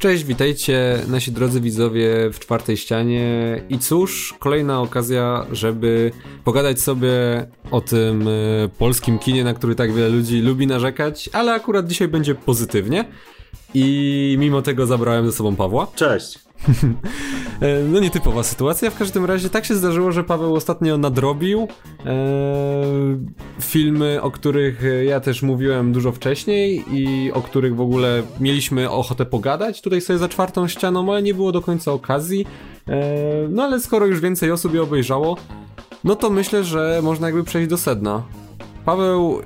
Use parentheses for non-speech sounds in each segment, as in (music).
Cześć, witajcie nasi drodzy widzowie w czwartej ścianie. I cóż, kolejna okazja, żeby pogadać sobie o tym y, polskim kinie, na który tak wiele ludzi lubi narzekać, ale akurat dzisiaj będzie pozytywnie i mimo tego zabrałem ze sobą Pawła. Cześć. E, no nietypowa sytuacja, w każdym razie tak się zdarzyło, że Paweł ostatnio nadrobił e, filmy, o których ja też mówiłem dużo wcześniej i o których w ogóle mieliśmy ochotę pogadać tutaj sobie za czwartą ścianą, ale nie było do końca okazji. E, no ale skoro już więcej osób je obejrzało, no to myślę, że można jakby przejść do sedna. Paweł,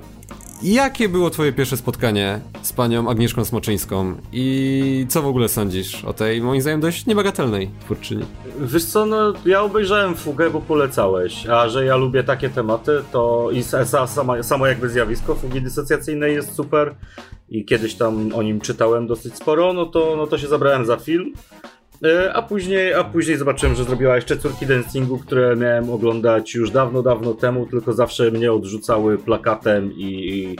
Jakie było twoje pierwsze spotkanie z panią Agnieszką Smoczyńską i co w ogóle sądzisz o tej, moim zdaniem, dość niebagatelnej twórczyni? Wiesz co, no ja obejrzałem Fugę, bo polecałeś, a że ja lubię takie tematy, to i sama, samo jakby zjawisko Fugi dysocjacyjnej jest super i kiedyś tam o nim czytałem dosyć sporo, no to, no to się zabrałem za film. E, a później, a później zobaczyłem, że zrobiła jeszcze córki dancingu, które miałem oglądać już dawno, dawno temu, tylko zawsze mnie odrzucały plakatem i,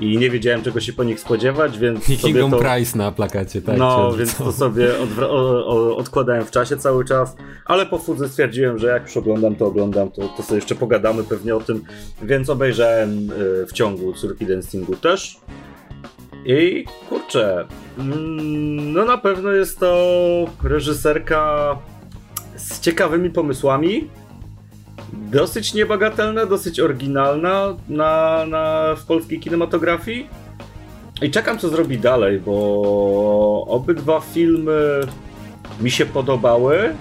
i, nie wiedziałem czego się po nich spodziewać, więc. I Kingdom to... Price na plakacie, tak? No, więc to sobie odwra- o, o, odkładałem w czasie cały czas, ale po fudze stwierdziłem, że jak już oglądam, to oglądam, to, to sobie jeszcze pogadamy pewnie o tym, więc obejrzałem y, w ciągu córki dancingu też. I kurczę, mm, no na pewno jest to reżyserka z ciekawymi pomysłami. Dosyć niebagatelna, dosyć oryginalna na, na, w polskiej kinematografii. I czekam, co zrobi dalej, bo obydwa filmy mi się podobały.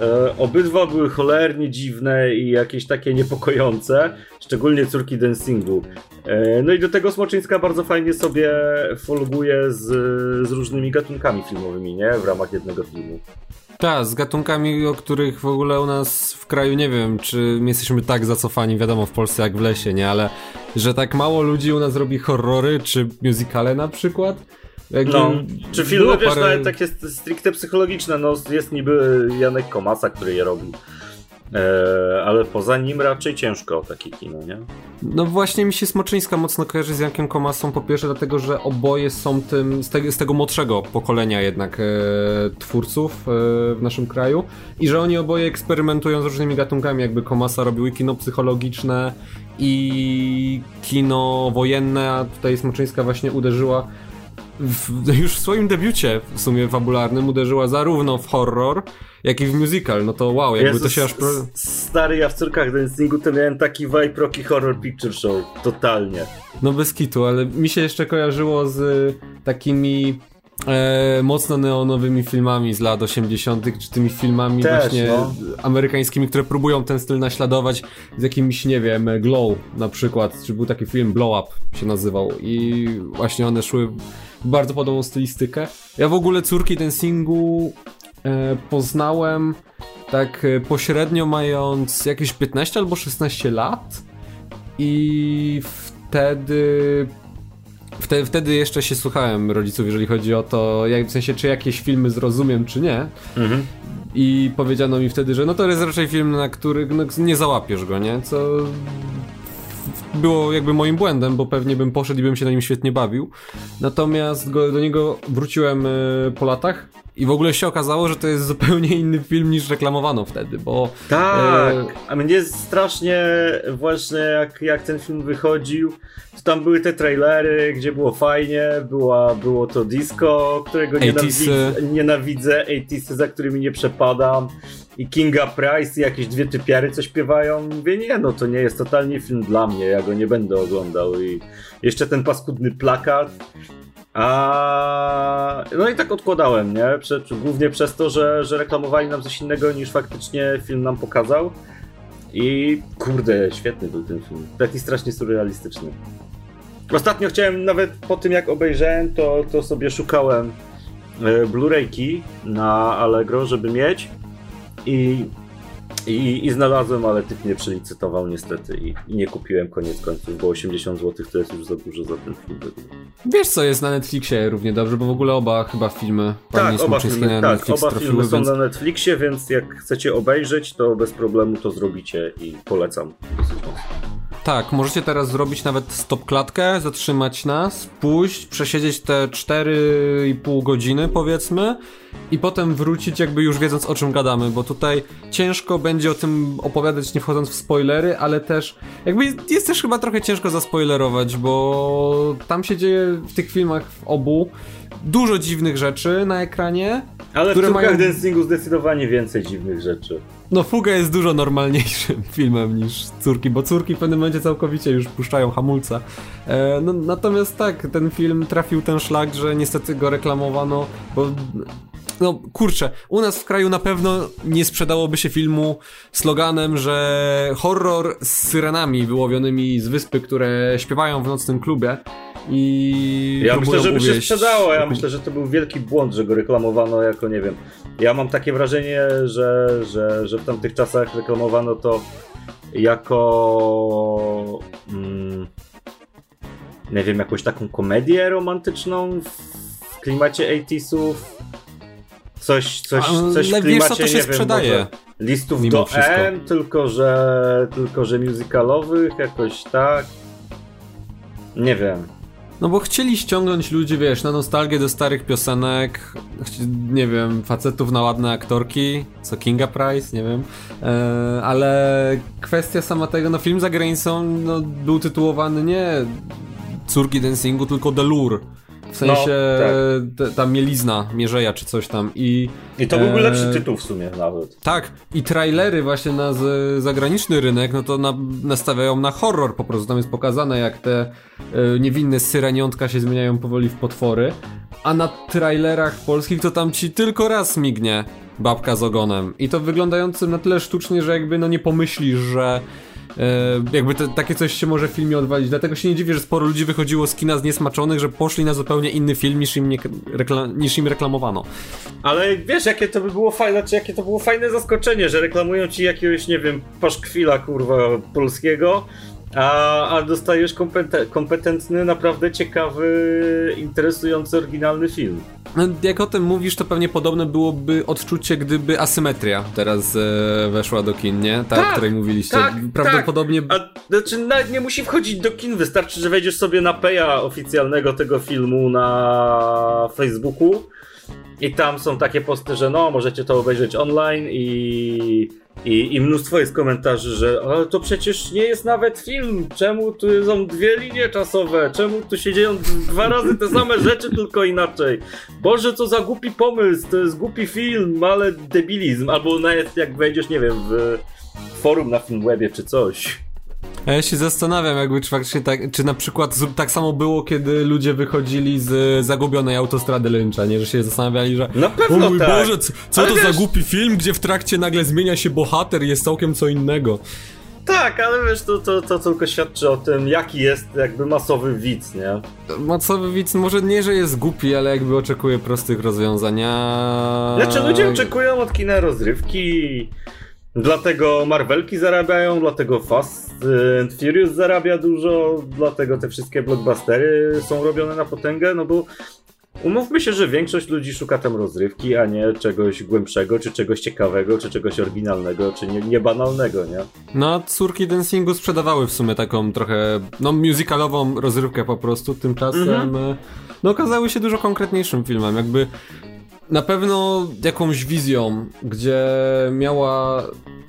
E, obydwa były cholernie dziwne i jakieś takie niepokojące, szczególnie córki dancingu. E, no i do tego Smoczyńska bardzo fajnie sobie folguje z, z różnymi gatunkami filmowymi, nie? W ramach jednego filmu. Tak, z gatunkami, o których w ogóle u nas w kraju nie wiem, czy my jesteśmy tak zacofani, wiadomo, w Polsce jak w lesie, nie? Ale że tak mało ludzi u nas robi horrory, czy musicale na przykład. Jakby no, czy filmy, wiesz, parę... nawet takie stricte psychologiczne, no jest niby Janek Komasa, który je robi. Eee, ale poza nim raczej ciężko o takie kino, nie? No właśnie mi się Smoczyńska mocno kojarzy z Jankiem Komasą, po pierwsze dlatego, że oboje są tym, z, te, z tego młodszego pokolenia jednak e, twórców e, w naszym kraju i że oni oboje eksperymentują z różnymi gatunkami, jakby Komasa robił i kino psychologiczne i kino wojenne, a tutaj Smoczyńska właśnie uderzyła w, już w swoim debiucie w sumie fabularnym uderzyła zarówno w horror, jak i w musical, no to wow, jakby Jezus, to się aż... Stary, ja w córkach dancingu to miałem taki vibe Rocky Horror Picture Show, totalnie. No bez kitu, ale mi się jeszcze kojarzyło z takimi e, mocno neonowymi filmami z lat 80., czy tymi filmami Też, właśnie no. amerykańskimi, które próbują ten styl naśladować z jakimś, nie wiem, Glow na przykład, czy był taki film Blow Up się nazywał i właśnie one szły bardzo podobną stylistykę. Ja w ogóle córki dancingu e, poznałem tak e, pośrednio mając jakieś 15 albo 16 lat i wtedy Wtedy, wtedy jeszcze się słuchałem rodziców, jeżeli chodzi o to, jak, w sensie, czy jakieś filmy zrozumiem, czy nie. Mhm. I powiedziano mi wtedy, że no to jest raczej film, na który no, nie załapiesz go, nie? Co było jakby moim błędem, bo pewnie bym poszedł i bym się na nim świetnie bawił. Natomiast go, do niego wróciłem y, po latach i w ogóle się okazało, że to jest zupełnie inny film niż reklamowano wtedy, bo... Tak, e... a mnie strasznie właśnie jak, jak ten film wychodził, to tam były te trailery, gdzie było fajnie, była, było to disco, którego nienawidzę, nienawidzę 80 za którymi nie przepadam i Kinga Price i jakieś dwie typiary co śpiewają. Mówię, nie no, to nie jest totalnie film dla mnie, ja go nie będę oglądał i jeszcze ten paskudny plakat a no i tak odkładałem, nie? Prze głównie przez to, że, że reklamowali nam coś innego niż faktycznie film nam pokazał. I kurde, świetny był ten film. Taki strasznie surrealistyczny. Ostatnio chciałem, nawet po tym jak obejrzałem, to, to sobie szukałem e, Blu-rayki na Allegro, żeby mieć. I i, I znalazłem, ale typ nie przelicytował niestety i, i, nie kupiłem koniec końców, bo 80 zł to jest już za dużo za ten film. Wiesz co jest na Netflixie równie dobrze, bo w ogóle oba chyba filmy tak, oba filmy, na tak, Netflix oba trafiły, filmy więc... są na Netflixie, więc jak chcecie obejrzeć, to bez problemu to zrobicie i polecam dosyć mocno. Tak, możecie teraz zrobić nawet stop klatkę, zatrzymać nas, pójść, przesiedzieć te 4,5 godziny powiedzmy i potem wrócić jakby już wiedząc o czym gadamy, bo tutaj ciężko będzie o tym opowiadać nie wchodząc w spoilery, ale też jakby jest też chyba trochę ciężko zaspoilerować, bo tam się dzieje w tych filmach w obu dużo dziwnych rzeczy na ekranie. Ale które w mają... dancingu zdecydowanie więcej dziwnych rzeczy. No Fuga jest dużo normalniejszym (laughs) filmem niż Córki, bo Córki w pewnym momencie całkowicie już puszczają hamulca. E, no, natomiast tak, ten film trafił ten szlak, że niestety go reklamowano, bo no kurczę, u nas w kraju na pewno nie sprzedałoby się filmu sloganem, że horror z syrenami wyłowionymi z wyspy, które śpiewają w nocnym klubie i Ja myślę, że by się sprzedało, ja myślę, że to był wielki błąd, że go reklamowano jako, nie wiem, ja mam takie wrażenie, że, że, że w tamtych czasach reklamowano to jako mm, nie wiem, jakąś taką komedię romantyczną w klimacie 80sów Coś, coś, coś w klimacie, co to się nie sprzedaje. Wiem, listów Mimo do wszystko. N, tylko że, tylko że musicalowych, jakoś tak. Nie wiem. No bo chcieli ściągnąć ludzi, wiesz, na nostalgię do starych piosenek, nie wiem, facetów na ładne aktorki, co Kinga Price, nie wiem, e, ale kwestia sama tego, no film za granicą no, był tytułowany nie Córki Dancingu, tylko The Lure. W sensie no, tak. ta mielizna Mierzeja czy coś tam i... I to byłby e, lepszy tytuł w sumie nawet. Tak, i trailery właśnie na z, zagraniczny rynek, no to na, nastawiają na horror po prostu. Tam jest pokazane jak te e, niewinne syreniątka się zmieniają powoli w potwory, a na trailerach polskich to tam ci tylko raz mignie babka z ogonem. I to wyglądającym na tyle sztucznie, że jakby no nie pomyślisz, że jakby te, takie coś się może w filmie odwalić. Dlatego się nie dziwię, że sporo ludzi wychodziło z kina zniesmaczonych, że poszli na zupełnie inny film niż im, nie, rekla, niż im reklamowano. Ale wiesz, jakie to by było fajne, czy jakie to było fajne zaskoczenie, że reklamują ci jakiegoś, nie wiem, paszkwila kurwa polskiego, a, a dostajesz kompetentny, naprawdę ciekawy, interesujący, oryginalny film. No, jak o tym mówisz, to pewnie podobne byłoby odczucie, gdyby asymetria teraz e, weszła do kin, nie? Ta, tak, o której mówiliście. Tak, Prawdopodobnie. Tak. A, znaczy, nawet nie musi wchodzić do kin, wystarczy, że wejdziesz sobie na peja oficjalnego tego filmu na Facebooku i tam są takie posty, że no, możecie to obejrzeć online i, i, i mnóstwo jest komentarzy, że ale to przecież nie jest nawet film, czemu tu są dwie linie czasowe, czemu tu się dzieją dwa razy te same rzeczy, tylko inaczej. Boże, co za głupi pomysł, to jest głupi film, ale debilizm, albo nawet jak wejdziesz, nie wiem, w forum na Filmwebie czy coś. A ja się zastanawiam, jakby czy faktycznie tak, czy na przykład tak samo było, kiedy ludzie wychodzili z zagubionej autostrady Lyncha, nie? Że się zastanawiali, że na pewno o mój tak. Boże, co, to wiesz... za głupi film, gdzie w trakcie nagle zmienia się bohater jest całkiem co innego. Tak, ale wiesz, to, to, to tylko świadczy o tym, jaki jest jakby masowy widz, nie? Masowy widz może nie, że jest głupi, ale jakby oczekuje prostych rozwiązania. Znaczy ludzie oczekują od kina rozrywki, Dlatego Marvelki zarabiają, dlatego Fast and Furious zarabia dużo, dlatego te wszystkie blockbustery są robione na potęgę, no bo umówmy się, że większość ludzi szuka tam rozrywki, a nie czegoś głębszego, czy czegoś ciekawego, czy czegoś oryginalnego, czy nie, niebanalnego, nie? No, córki dancingu sprzedawały w sumie taką trochę, no, musicalową rozrywkę po prostu, tymczasem, mhm. no, okazały się dużo konkretniejszym filmem, jakby na pewno jakąś wizją, gdzie miała.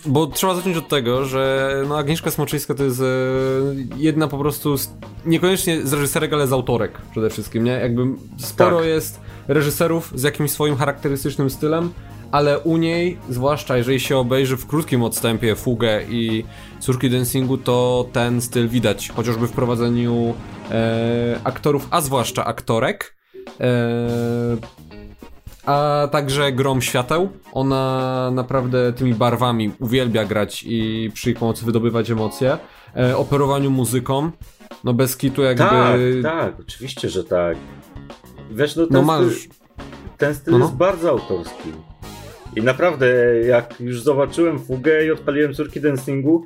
Bo trzeba zacząć od tego, że no Agnieszka Smoczyńska to jest e, jedna po prostu z, niekoniecznie z reżyserek, ale z autorek przede wszystkim, nie? Jakby sporo tak. jest reżyserów z jakimś swoim charakterystycznym stylem, ale u niej, zwłaszcza jeżeli się obejrzy w krótkim odstępie Fugę i Córki Dancingu, to ten styl widać, chociażby w prowadzeniu e, aktorów, a zwłaszcza aktorek. E, a także Grom Świateł. Ona naprawdę tymi barwami uwielbia grać i przy ich pomocy wydobywać emocje. E, operowaniu muzyką, no bez kitu jakby... Tak, tak, oczywiście, że tak. Wiesz, no ten no masz... styl, ten styl no, no. jest bardzo autorski. I naprawdę, jak już zobaczyłem fugę i odpaliłem córki dancingu,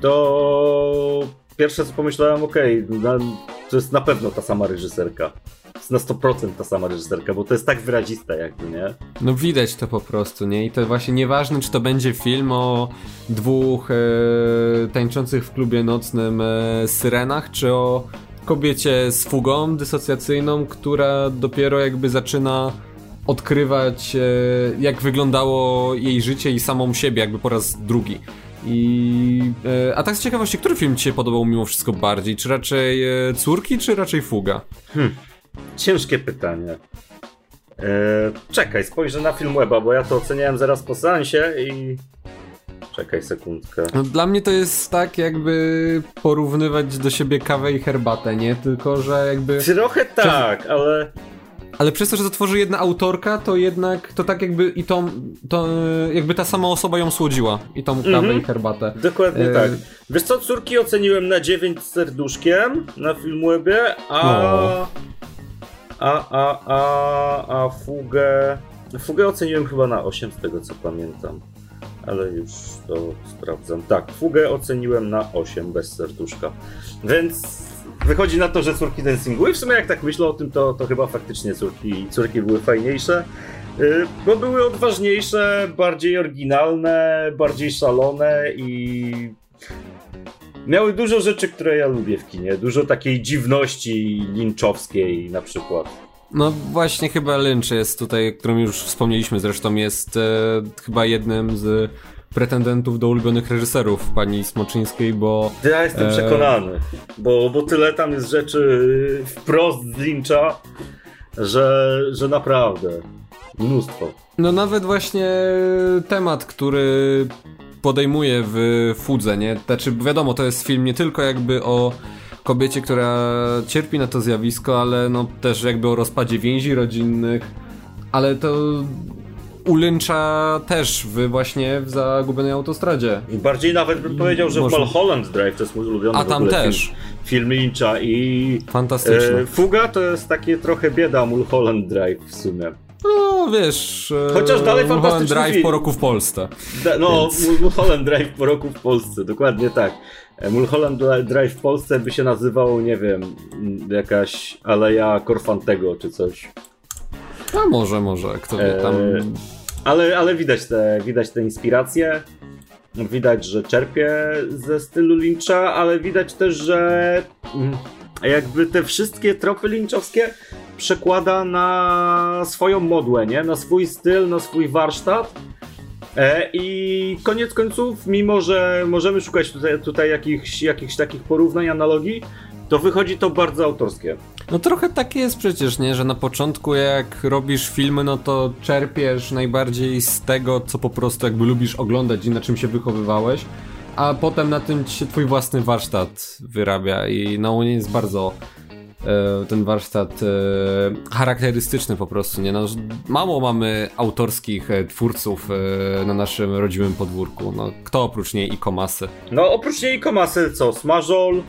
to pierwsze co pomyślałem, okej, okay, to jest na pewno ta sama reżyserka jest na 100% ta sama reżyserka, bo to jest tak wyraziste jakby, nie? No widać to po prostu, nie? I to właśnie nieważne, czy to będzie film o dwóch e, tańczących w klubie nocnym e, syrenach, czy o kobiecie z fugą dysocjacyjną, która dopiero jakby zaczyna odkrywać, e, jak wyglądało jej życie i samą siebie, jakby po raz drugi. I, e, a tak z ciekawości, który film Ci się podobał mimo wszystko bardziej? Czy raczej e, Córki, czy raczej Fuga? Hmm, ciężkie pytanie. Eee, czekaj, spojrzę na film Weba, bo ja to oceniałem zaraz po seansie i... Czekaj sekundkę. No, dla mnie to jest tak, jakby porównywać do siebie kawę i herbatę, nie? Tylko, że jakby... Trochę tak, ale ale przez to, że to tworzy jedna autorka, to jednak to tak jakby i tą, to jakby ta sama osoba ją słodziła. I tą kawę mm -hmm. i herbatę. Dokładnie e... tak. Wiesz co, córki oceniłem na 9 serduszkiem na Filmwebie, a... No. A, a, a, a fugę... Fugę oceniłem chyba na 8 z tego co pamiętam. Ale już to sprawdzam. Tak, fugę oceniłem na 8 bez serduszka. Więc wychodzi na to, że córki dancingu i w sumie jak tak myślę o tym, to, to chyba faktycznie córki, córki były fajniejsze, y, bo były odważniejsze, bardziej oryginalne, bardziej szalone i miały dużo rzeczy, które ja lubię w kinie. Dużo takiej dziwności linczowskiej na przykład. No właśnie chyba Lynch jest tutaj, którym już wspomnieliśmy zresztą, jest e, chyba jednym z pretendentów do ulubionych reżyserów pani Smoczyńskiej, bo... Ja jestem e... przekonany, bo, bo tyle tam jest rzeczy wprost z Lyncha, że, że naprawdę mnóstwo. No nawet właśnie temat, który podejmuje w Fudze, nie? Znaczy wiadomo, to jest film nie tylko jakby o kobiecie, która cierpi na to zjawisko, ale no też jakby o rozpadzie więzi rodzinnych, ale to ulyncza też w właśnie w zagubionej autostradzie. I bardziej nawet bym powiedział, że Może... Mulholland Drive to jest mój ulubiony A tam też. Film, film Lyncha i Fantastyczne. E, Fuga to jest takie trochę bieda Mulholland Drive w sumie. No wiesz. E, Chociaż dalej Mulholland Drive film. po roku w Polsce. Da, no, Więc... Mulholland Drive po roku w Polsce, dokładnie tak. E, Mulholland Drive w Polsce by się nazywał, nie wiem, jakaś Aleja Korfantego czy coś. A może, może, kto wie tam. Ale, ale widać, te, widać te inspiracje. Widać, że czerpie ze stylu Lyncha, ale widać też, że mm, jakby te wszystkie tropy lynchowskie przekłada na swoją modłę, nie? Na swój styl, na swój warsztat. E, I koniec końców, mimo że możemy szukać tutaj, tutaj jakichś, jakichś takich porównań, analogii, to wychodzi to bardzo autorskie. No trochę tak jest przecież, nie? Że na początku jak robisz filmy, no to czerpiesz najbardziej z tego, co po prostu jakby lubisz oglądać i na czym się wychowywałeś, a potem na tym ci się twój własny warsztat wyrabia i no on jest bardzo e, ten warsztat e, charakterystyczny po prostu, nie? No, mało mamy autorskich e, twórców e, na naszym rodzimym podwórku. No, kto oprócz niej i Komasy? No oprócz niej i Komasy co? Smażol.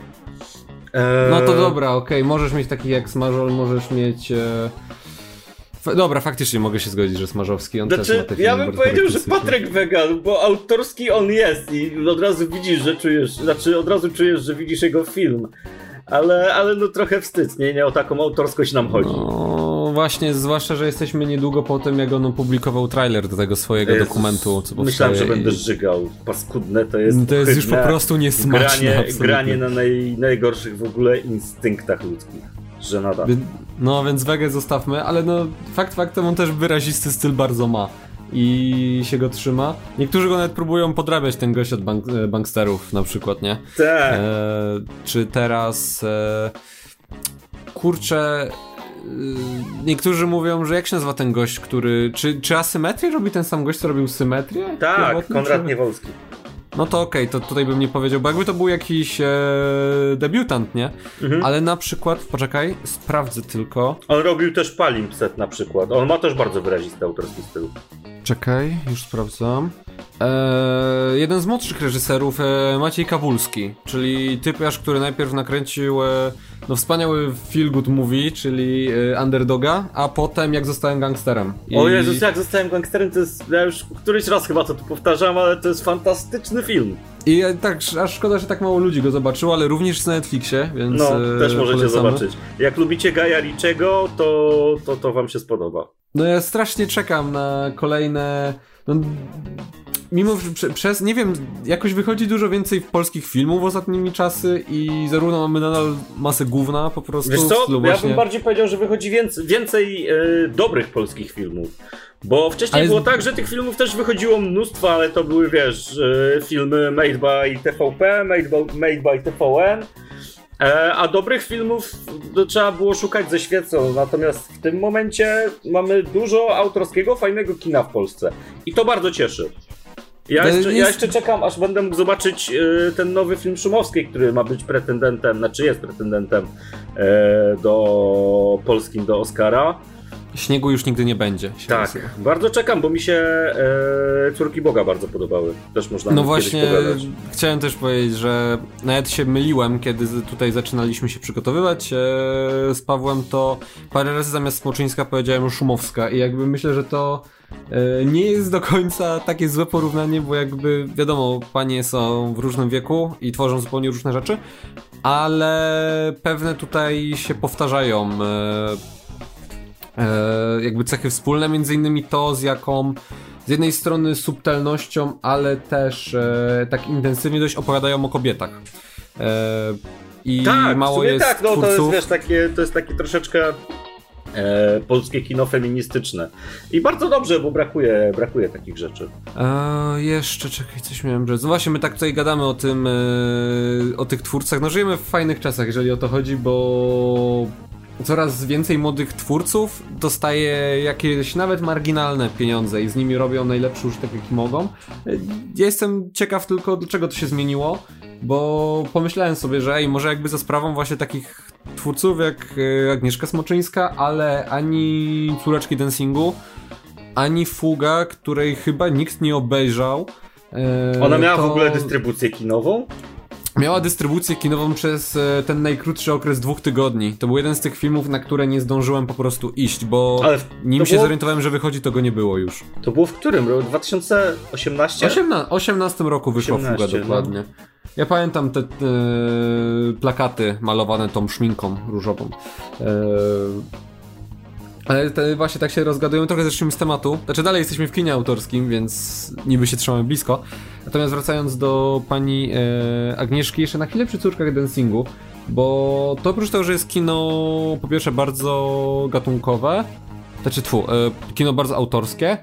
No to dobra, okej, okay. możesz mieć taki jak Smażol, możesz mieć... Dobra, faktycznie mogę się zgodzić, że Smarzowski on znaczy, też ma te Ja bym powiedział, że Patryk Wegan, bo autorski on jest i od razu widzisz, że czujesz, znaczy od razu czujesz, że widzisz jego film. Ale, ale no trochę wstyd, nie? Nie o taką autorskość nam chodzi. No właśnie, zwłaszcza, że jesteśmy niedługo po tym, jak on opublikował trailer do tego swojego Jezus, dokumentu, co Myślałem, że będę żygał. Paskudne to jest. To jest już po prostu niesmaczne. Granie, granie na naj, najgorszych w ogóle instynktach ludzkich. Że nada. No więc wege zostawmy, ale no fakt faktem on też wyrazisty styl bardzo ma i się go trzyma. Niektórzy go nawet próbują podrabiać ten gość od bank, e, banksterów na przykład, nie? Tak. E, czy teraz e, kurczę e, niektórzy mówią, że jak się nazywa ten gość, który. Czy, czy asymetrię robi ten sam gość, co robił symetrię? Tak, Konrad czy... Niewolski. No to okej, okay, to tutaj bym nie powiedział, bo jakby to był jakiś e, debiutant, nie? Mhm. Ale na przykład, poczekaj, sprawdzę tylko. On robił też Palimpset na przykład. On ma też bardzo wyrazisty autorski styl. Czekaj, już sprawdzam. Eee, jeden z młodszych reżyserów, e, Maciej Kawulski, czyli typiarz, który najpierw nakręcił e, no, wspaniały feel good movie, czyli e, Underdoga, a potem jak zostałem gangsterem. I... O Jezus, jak zostałem gangsterem, to jest, ja już któryś raz chyba to tu powtarzam, ale to jest fantastyczny film. I tak, aż szkoda, że tak mało ludzi go zobaczyło, ale również na Netflixie, więc. No, też możecie polecamy. zobaczyć. Jak lubicie Gaja Liczego, to, to to wam się spodoba. No ja strasznie czekam na kolejne. No, mimo że przez, nie wiem, jakoś wychodzi dużo więcej polskich filmów ostatnimi czasy i zarówno mamy nadal masę gówna po prostu. Wiesz co, ja właśnie... bym bardziej powiedział, że wychodzi więcej, więcej e, dobrych polskich filmów. Bo wcześniej ale... było tak, że tych filmów też wychodziło mnóstwo, ale to były, wiesz, e, filmy made by TVP, made by, made by TVN, a dobrych filmów trzeba było szukać ze świecą. Natomiast w tym momencie mamy dużo autorskiego, fajnego kina w Polsce. I to bardzo cieszy. Ja jeszcze, jest... ja jeszcze, czekam, aż będę mógł zobaczyć y, ten nowy film Szumowskiej, który ma być pretendentem, znaczy jest pretendentem y, do polskim, do Oscara. Śniegu już nigdy nie będzie. Tak, nazywa. bardzo czekam, bo mi się e, Córki Boga bardzo podobały. Też można No właśnie, chciałem też powiedzieć, że nawet się myliłem, kiedy tutaj zaczynaliśmy się przygotowywać e, z Pawłem, to parę razy zamiast Smoczyńska powiedziałem Szumowska i jakby myślę, że to e, nie jest do końca takie złe porównanie, bo jakby wiadomo, panie są w różnym wieku i tworzą zupełnie różne rzeczy, ale pewne tutaj się powtarzają e, jakby cechy wspólne, między innymi to, z jaką z jednej strony subtelnością, ale też e, tak intensywnie dość opowiadają o kobietach. E, I tak, mało jest tak, no twórców... to jest, wiesz, takie, to jest takie troszeczkę e, polskie kino feministyczne. I bardzo dobrze, bo brakuje, brakuje takich rzeczy. E, jeszcze, czekaj, coś miałem rzec. No właśnie, my tak tutaj gadamy o tym, e, o tych twórcach. No żyjemy w fajnych czasach, jeżeli o to chodzi, bo coraz więcej młodych twórców dostaje jakieś nawet marginalne pieniądze i z nimi robią najlepszy użytek jaki mogą. Ja jestem ciekaw tylko dlaczego to się zmieniło, bo pomyślałem sobie, że ej, może jakby za sprawą właśnie takich twórców jak e, Agnieszka Smoczyńska, ale ani córeczki dancingu, ani Fuga, której chyba nikt nie obejrzał. E, Ona miała to... w ogóle dystrybucję kinową? Miała dystrybucję kinową przez e, ten najkrótszy okres dwóch tygodni. To był jeden z tych filmów, na które nie zdążyłem po prostu iść, bo Ale nim się było... zorientowałem, że wychodzi, to go nie było już. To było w którym roku? 2018? 18, 18 roku wyszła 18, fuga dokładnie. No. Ja pamiętam te, te plakaty malowane tą szminką różową. E, ale te, właśnie tak się rozgadują, trochę zeszliśmy z tematu. Znaczy dalej jesteśmy w kinie autorskim, więc niby się trzymamy blisko. Natomiast wracając do pani e, Agnieszki, jeszcze na chwilę przy córkach dancingu, bo to oprócz tego, że jest kino po pierwsze bardzo gatunkowe, znaczy tfu, e, kino bardzo autorskie,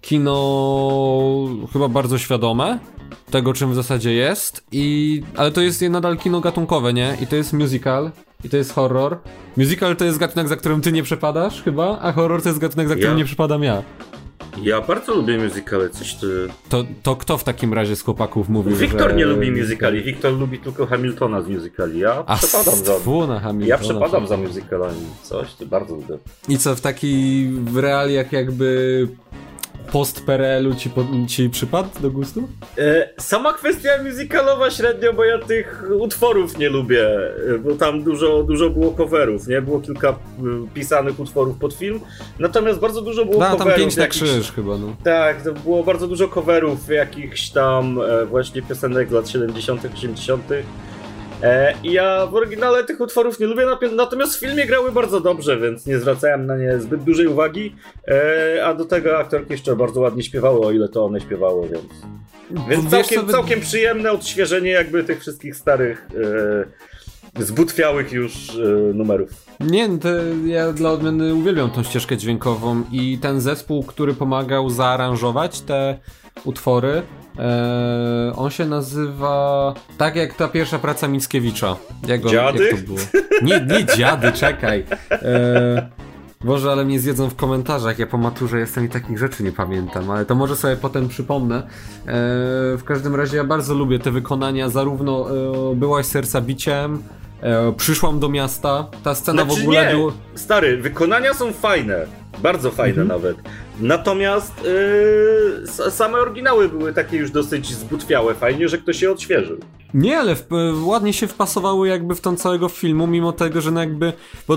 kino chyba bardzo świadome tego, czym w zasadzie jest, i ale to jest nadal kino gatunkowe, nie? I to jest musical, i to jest horror. Musical to jest gatunek, za którym ty nie przepadasz chyba, a horror to jest gatunek, za którym ja? nie przepadam ja. Ja bardzo lubię musicale, coś ty... To, to kto w takim razie z chłopaków mówił, Wiktor że... nie lubi musicali, Wiktor lubi tylko Hamiltona z musicali, ja a przepadam za... na Hamiltona. Ja przepadam za musicalami, coś, ty bardzo lubię. I co, w taki w realiach jakby post-PRL-u ci, ci przypadł do gustu? E, sama kwestia musicalowa średnio, bo ja tych utworów nie lubię, e, bo tam dużo, dużo było coverów, nie? Było kilka e, pisanych utworów pod film, natomiast bardzo dużo było no, coverów. tam pięć na krzyż chyba, no. Tak, to było bardzo dużo coverów jakichś tam właśnie piosenek z lat 70 80 E, I ja w oryginale tych utworów nie lubię, natomiast w filmie grały bardzo dobrze, więc nie zwracałem na nie zbyt dużej uwagi. E, a do tego aktorki jeszcze bardzo ładnie śpiewały, o ile to one śpiewały, więc. Więc całkiem, całkiem przyjemne odświeżenie jakby tych wszystkich starych, e, zbutwiałych już numerów. Nie, to ja dla odmiany uwielbiam tą ścieżkę dźwiękową i ten zespół, który pomagał zaaranżować te utwory, Eee, on się nazywa tak jak ta pierwsza praca Mickiewicza. Jak, on, dziady? Jak to było? Nie, nie dziady, czekaj. Eee, Boże, ale mnie zjedzą w komentarzach. Ja po maturze jestem i takich rzeczy nie pamiętam, ale to może sobie potem przypomnę. Eee, w każdym razie ja bardzo lubię te wykonania, zarówno e, Byłaś serca biciem, e, Przyszłam do miasta. Ta scena znaczy, w ogóle nie. Było... Stary, wykonania są fajne. Bardzo fajne mhm. nawet. Natomiast yy, same oryginały były takie już dosyć zbutwiałe. Fajnie, że ktoś je odświeżył. Nie, ale w, ładnie się wpasowały jakby w tą całego filmu, mimo tego, że no jakby. Bo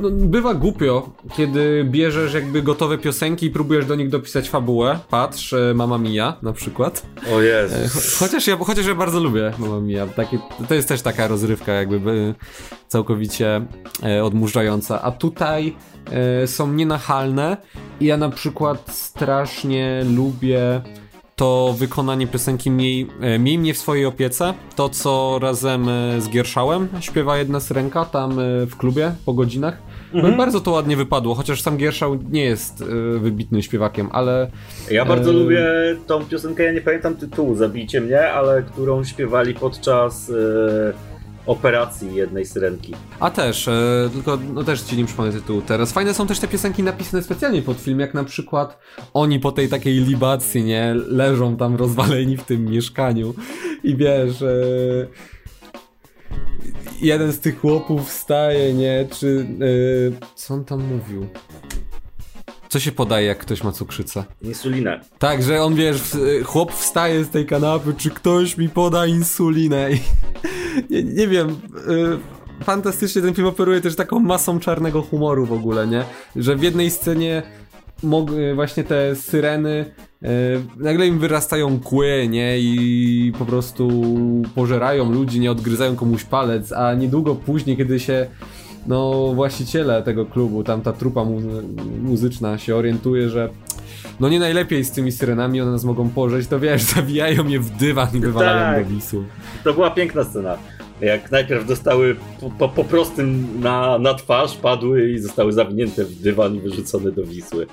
no, bywa głupio, kiedy bierzesz jakby gotowe piosenki i próbujesz do nich dopisać fabułę. Patrz, e, Mama Mia na przykład. O Jezus. E, chociaż ja, chociaż ja bardzo lubię Mama Mia. To jest też taka rozrywka jakby całkowicie odmurzająca. A tutaj są nienachalne i ja na przykład strasznie lubię to wykonanie piosenki Miej, e, Miej mnie w swojej opiece. To, co razem e, z Gierszałem śpiewa jedna syrenka tam e, w klubie po godzinach. Mhm. Bardzo to ładnie wypadło, chociaż sam Gierszał nie jest wybitnym śpiewakiem, ale... Ja bardzo e... lubię tą piosenkę, ja nie pamiętam tytułu, zabijcie mnie, ale którą śpiewali podczas... E operacji jednej syrenki. A też, e, tylko no też ci nie przypomnę tytułu teraz. Fajne są też te piosenki napisane specjalnie pod film, jak na przykład oni po tej takiej libacji, nie, leżą tam rozwaleni w tym mieszkaniu i wiesz... E, jeden z tych chłopów wstaje, nie, czy... E, co on tam mówił? Co się podaje, jak ktoś ma cukrzycę? Insulinę. Tak, że on wiesz, chłop wstaje z tej kanapy, czy ktoś mi poda insulinę i (laughs) nie, nie wiem. Y, fantastycznie ten film operuje też taką masą czarnego humoru w ogóle, nie? Że w jednej scenie y, właśnie te syreny y, nagle im wyrastają kły, nie? I po prostu pożerają ludzi, nie odgryzają komuś palec, a niedługo później, kiedy się no właściciele tego klubu, tam ta trupa mu muzyczna się orientuje, że no nie najlepiej z tymi syrenami, one nas mogą pożeć, to wiesz, (laughs) zawijają je w dywan i wywalają tak. do wisu. To była piękna scena. Jak najpierw dostały po, po, po prostym na, na twarz, padły i zostały zawinięte w dywan i wyrzucone do Wisły.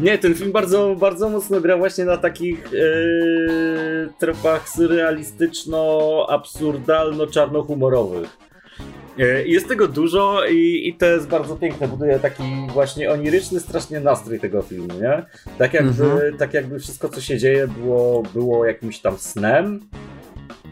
Nie, ten film bardzo, bardzo mocno gra właśnie na takich yy, tropach surrealistyczno-absurdalno-czarnohumorowych. E, jest tego dużo i, i to jest bardzo piękne. Buduje taki właśnie oniryczny strasznie nastrój tego filmu, nie? Tak jakby, mhm. tak jakby wszystko, co się dzieje, było, było jakimś tam snem.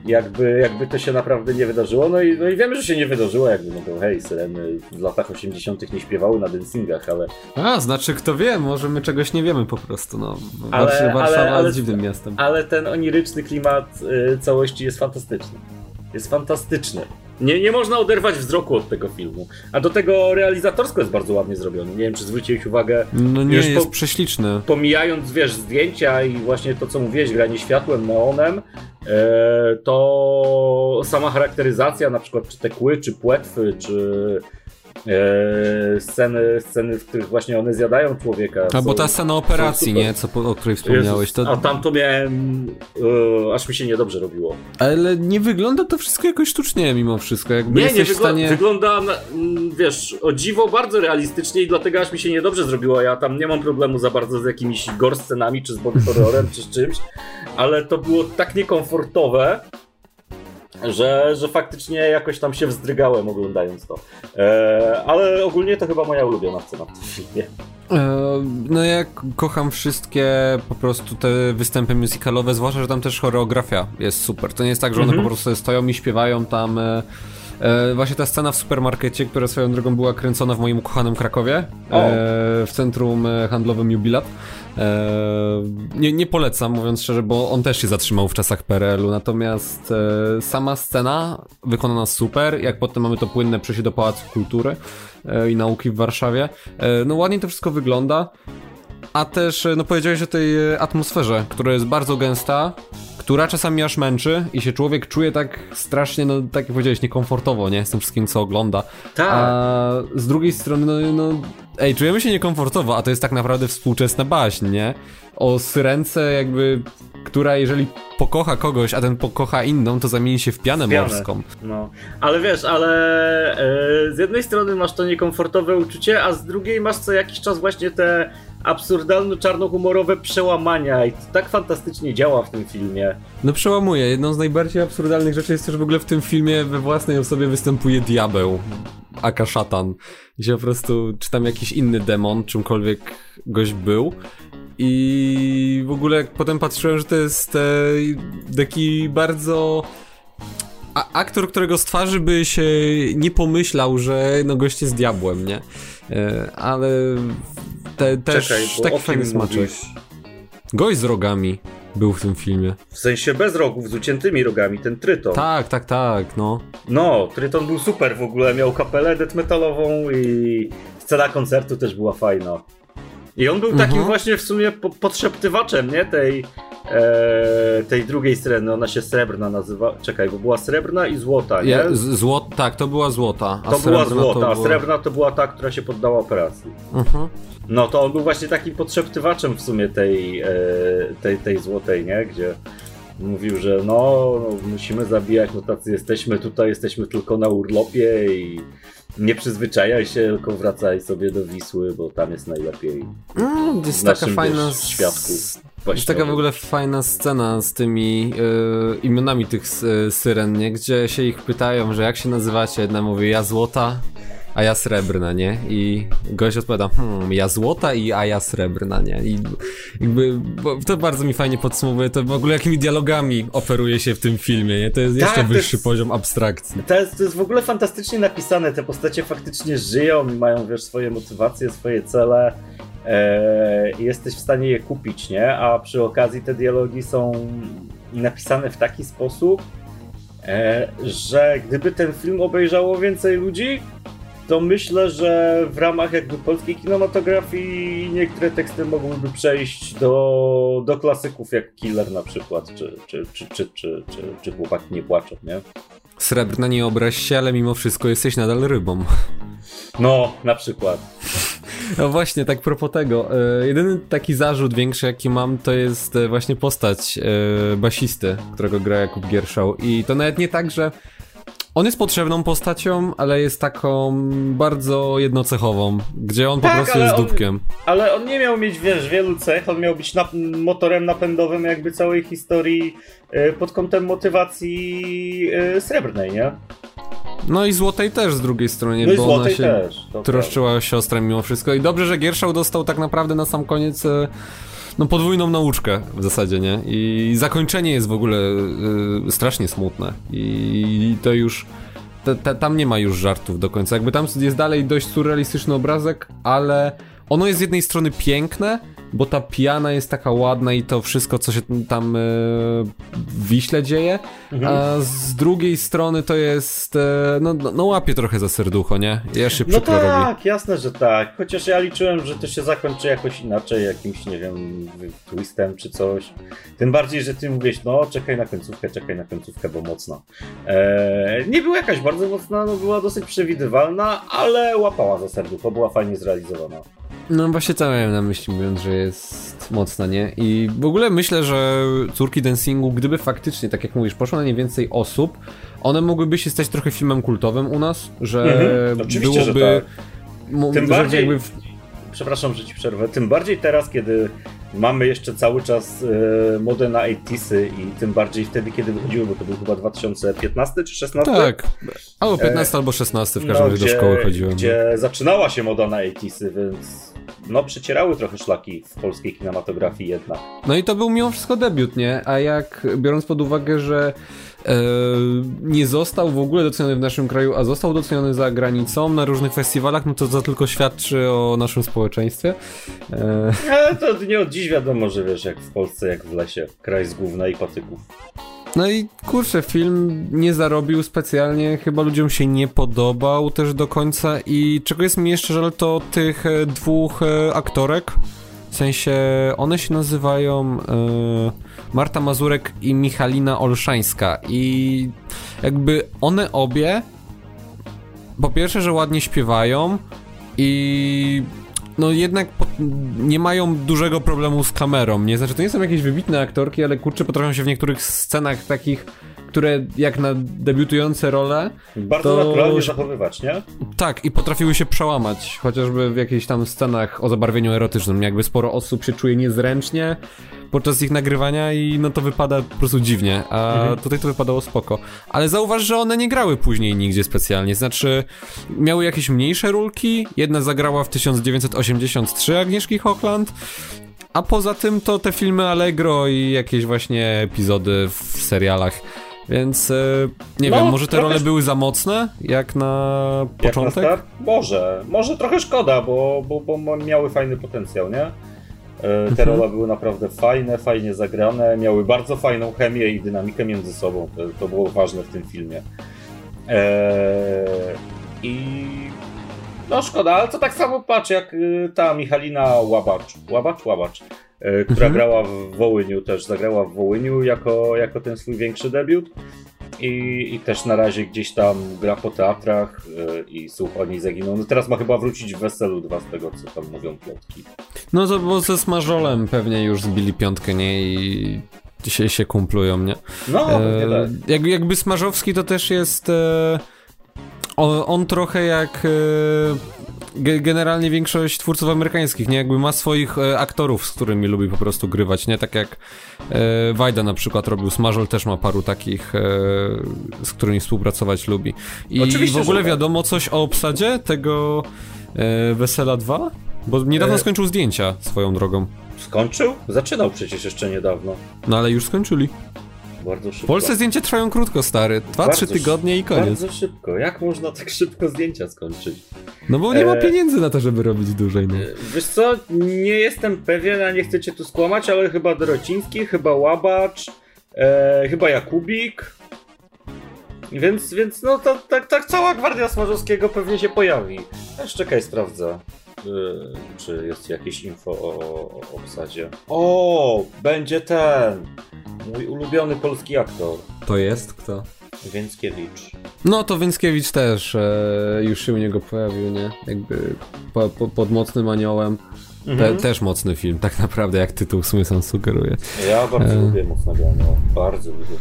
Jakby, jakby to się naprawdę nie wydarzyło. No i, no i wiemy, że się nie wydarzyło, jakby no to hej, syreny w latach 80. nie śpiewały na dancingach, ale. A, znaczy kto wie, może my czegoś nie wiemy po prostu. No. Ale, Warszawa ale, ale, jest dziwnym miastem. Ale ten oniryczny klimat y, całości jest fantastyczny. Jest fantastyczny. Nie, nie można oderwać wzroku od tego filmu. A do tego realizatorsko jest bardzo ładnie zrobiony. Nie wiem, czy zwróciłeś uwagę. No nie, jest po, prześliczny. Pomijając, wiesz, zdjęcia i właśnie to, co mówiłeś, granie światłem, neonem, e, to sama charakteryzacja, na przykład czy te kły, czy płetwy, czy e, sceny, sceny, w których właśnie one zjadają człowieka. A bo ta scena operacji, nie? Co, o której wspomniałeś. To... A tam to miałem, e, aż mi się niedobrze robiło. Ale nie wygląda to wszystko jakoś sztucznie mimo wszystko. Jakby nie, nie wygl stanie... wygląda, wiesz, o dziwo bardzo realistycznie i dlatego aż mi się niedobrze zrobiło. Ja tam nie mam problemu za bardzo z jakimiś gore scenami, czy z body horrorem, czy z czymś, ale to było tak niekomfortowe, że, że faktycznie jakoś tam się wzdrygałem oglądając to. E, ale ogólnie to chyba moja ulubiona scena w tym filmie. E, no ja kocham wszystkie po prostu te występy musicalowe, zwłaszcza, że tam też choreografia jest super. To nie jest tak, że one mm -hmm. po prostu stoją i śpiewają tam... E, E, właśnie ta scena w supermarkecie, która swoją drogą była kręcona w moim ukochanym Krakowie, e, w centrum e, handlowym Jubilat. E, nie, nie polecam, mówiąc szczerze, bo on też się zatrzymał w czasach PRL-u, natomiast e, sama scena wykonana super, jak potem mamy to płynne przejście do Pałacu Kultury e, i Nauki w Warszawie. no ładnie to wszystko wygląda, a też, no powiedziałeś o tej atmosferze, która jest bardzo gęsta, która czasami aż męczy i się człowiek czuje tak strasznie, no tak jak powiedziałeś, niekomfortowo, nie? Z tym wszystkim, co ogląda. Tak. A z drugiej strony, no, no ej, czujemy się niekomfortowo, a to jest tak naprawdę współczesna baśń, nie? O syrence jakby, która jeżeli pokocha kogoś, a ten pokocha inną, to zamieni się w pianę, pianę. morską. No, ale wiesz, ale e, z jednej strony masz to niekomfortowe uczucie, a z drugiej masz co jakiś czas właśnie te absurdalno-czarnohumorowe przełamania i to tak fantastycznie działa w tym filmie. No przełamuje. Jedną z najbardziej absurdalnych rzeczy jest to, że w ogóle w tym filmie we własnej osobie występuje diabeł, aka szatan. Gdzie po prostu, czy tam jakiś inny demon, czymkolwiek goś był. I w ogóle potem patrzyłem, że to jest e, taki bardzo a aktor, którego z twarzy by się nie pomyślał, że no gość jest diabłem, nie? E, ale te, też Czekaj, taki fajny smaczek. Gość z rogami. był w tym filmie. W sensie bez rogów, z uciętymi rogami, ten Tryton. Tak, tak, tak, no. No, Tryton był super w ogóle, miał kapelę death metalową i scena koncertu też była fajna. I on był takim mhm. właśnie w sumie podszeptywaczem, nie? Tej, e, tej drugiej syreny, ona się srebrna nazywa. Czekaj, bo była srebrna i złota, nie? Ja, złot, tak, to była złota. to była złota, to a srebrna to była ta, która się poddała operacji. Mhm. No to on był właśnie takim podszeptywaczem w sumie tej, e, tej, tej złotej, nie? Gdzie mówił, że no, no, musimy zabijać, no tacy jesteśmy tutaj, jesteśmy tylko na urlopie i nie przyzwyczajaj się, tylko wracaj sobie do Wisły, bo tam jest najlepiej. No, jest taka fajna świadku. Jest taka w ogóle fajna scena z tymi yy, imionami tych yy, syren, nie? gdzie się ich pytają, że jak się nazywacie. Jedna mówi ja złota, a ja srebrna, nie? I gość odpowiada, hmm, ja złota i a ja srebrna, nie? I jakby, to bardzo mi fajnie podsumowuje to w ogóle jakimi dialogami operuje się w tym filmie, nie? To jest tak, jeszcze wyższy jest, poziom abstrakcji. To jest, to jest w ogóle fantastycznie napisane, te postacie faktycznie żyją i mają, wiesz, swoje motywacje, swoje cele e, i jesteś w stanie je kupić, nie? A przy okazji te dialogi są napisane w taki sposób, e, że gdyby ten film obejrzało więcej ludzi, to myślę, że w ramach jakby polskiej kinematografii niektóre teksty mogłyby przejść do, do klasyków jak Killer na przykład, czy, czy, czy, czy, czy, czy, czy Chłopaki nie płaczą, nie? Srebrna nie obraź się, ale mimo wszystko jesteś nadal rybą. No, na przykład. No właśnie, tak propos tego. E, jedyny taki zarzut większy, jaki mam, to jest e, właśnie postać e, basisty, którego gra Jakub Gierszał. I to nawet nie tak, że on jest potrzebną postacią, ale jest taką bardzo jednocechową, gdzie on tak, po prostu jest dupkiem. ale on nie miał mieć, wiesz, wielu cech, on miał być na, motorem napędowym jakby całej historii y, pod kątem motywacji y, srebrnej, nie? No i Złotej też z drugiej strony, no bo ona się też, troszczyła prawda. siostrę mimo wszystko. I dobrze, że Gierszał dostał tak naprawdę na sam koniec e, no podwójną nauczkę w zasadzie, nie? I zakończenie jest w ogóle y, strasznie smutne. I to już. Tam nie ma już żartów do końca. Jakby tam jest dalej dość surrealistyczny obrazek, ale ono jest z jednej strony piękne, bo ta piana jest taka ładna i to wszystko, co się tam e, w Wiśle dzieje, mhm. a z drugiej strony to jest, e, no, no, no łapie trochę za serducho, nie? Jeszcze no tak, robi. jasne, że tak. Chociaż ja liczyłem, że to się zakończy jakoś inaczej, jakimś, nie wiem, twistem czy coś. Tym bardziej, że ty mówisz, no czekaj na końcówkę, czekaj na końcówkę, bo mocna. Eee, nie była jakaś bardzo mocna, no była dosyć przewidywalna, ale łapała za serducho, była fajnie zrealizowana. No właśnie to miałem na myśli, mówiąc, że jest mocna, nie? I w ogóle myślę, że córki dancingu, gdyby faktycznie, tak jak mówisz, poszło na nie więcej osób, one mogłyby się stać trochę filmem kultowym u nas, że mhm, byłoby... Że tak. Tym bardziej... Jakby w... Przepraszam, że ci przerwę. Tym bardziej teraz, kiedy mamy jeszcze cały czas e, modę na 80sy i tym bardziej wtedy, kiedy wychodziły, bo to był chyba 2015 czy 16? Tak, albo 15 e, albo 16 w każdym no, razie do szkoły chodziłem. Gdzie no. zaczynała się moda na 80sy, więc no przecierały trochę szlaki w polskiej kinematografii jednak. No i to był mimo wszystko debiut, nie? A jak biorąc pod uwagę, że e, nie został w ogóle doceniony w naszym kraju, a został doceniony za granicą na różnych festiwalach, no to to tylko świadczy o naszym społeczeństwie. E... Ale to nie od dziś wiadomo, że wiesz, jak w Polsce, jak w lesie, kraj z gówna i patyków. No i kurczę, film nie zarobił specjalnie, chyba ludziom się nie podobał też do końca i czego jest mi jeszcze żal to tych e, dwóch e, aktorek, w sensie one się nazywają e, Marta Mazurek i Michalina Olszańska i jakby one obie po pierwsze, że ładnie śpiewają i no jednak nie mają dużego problemu z kamerą, nie? Znaczy, to nie są jakieś wybitne aktorki, ale kurczę, potrafią się w niektórych scenach takich, które jak na debiutujące role... Bardzo to... naturalnie zachowywać, nie? Tak, i potrafiły się przełamać, chociażby w jakichś tam scenach o zabarwieniu erotycznym, jakby sporo osób się czuje niezręcznie, podczas ich nagrywania i no to wypada po prostu dziwnie, a mhm. tutaj to wypadało spoko. Ale zauważ, że one nie grały później nigdzie specjalnie, znaczy miały jakieś mniejsze rulki, jedna zagrała w 1983 Agnieszki Hochland, a poza tym to te filmy Allegro i jakieś właśnie epizody w serialach. Więc e, nie no, wiem, może te trochę... role były za mocne, jak na początek? Jak na Może, może trochę szkoda, bo, bo, bo miały fajny potencjał, nie? E, te mhm. role były naprawdę fajne, fajnie zagrane, miały bardzo fajną chemię i dynamikę między sobą. To, to było ważne w tym filmie. Eee, I no szkoda, ale to tak samo patrz jak y, ta Michalina Łabacz, Łabacz, Łabacz, e, która mhm. grała w Wołyniu też, zagrała w Wołyniu jako, jako ten swój większy debiut. I, I, też na razie gdzieś tam gra po teatrach yy, i słuch o niej zaginął. No teraz ma chyba wrócić w Weselu 2 z tego, co tam mówią plotki. No to bo ze Smażolem pewnie już zbili piątkę, nie? I dzisiaj się kumplują, nie? No, e, tak. jak, jakby Smarzowski to też jest... E, on, on, trochę jak... E, generalnie większość twórców amerykańskich, nie? Jakby ma swoich e, aktorów, z którymi lubi po prostu grywać, nie? Tak jak e, Wajda na przykład robił, Smażol też ma paru takich, e, z którymi współpracować lubi. I Oczywiście, w ogóle tak. wiadomo coś o obsadzie tego e, Wesela 2? Bo niedawno e... skończył zdjęcia swoją drogą. Skończył? Zaczynał przecież jeszcze niedawno. No ale już skończyli. Bardzo szybko. W Polsce zdjęcia trwają krótko, stary. Dwa, trzy tygodnie i koniec. Bardzo szybko. Jak można tak szybko zdjęcia skończyć? No bo nie ma e, pieniędzy na to, żeby robić dłużej. No. E, wiesz co, nie jestem pewien, a nie chcę cię tu skłamać, ale chyba Dorociński, chyba Łabacz, e, chyba Jakubik. Więc, więc no to tak, tak cała gwardia Smarzowskiego pewnie się pojawi. Aż czekaj, sprawdzę. Czy jest jakieś info o, o obsadzie? O, będzie ten. Mój ulubiony polski aktor. To jest kto? Więckiewicz. No to Więckiewicz też e, już się u niego pojawił, nie? Jakby po, po, pod mocnym aniołem. Mhm. Te, też mocny film, tak naprawdę, jak tytuł w sumie sam sugeruje. Ja bardzo e... lubię Mocnego Anioła, bardzo lubię.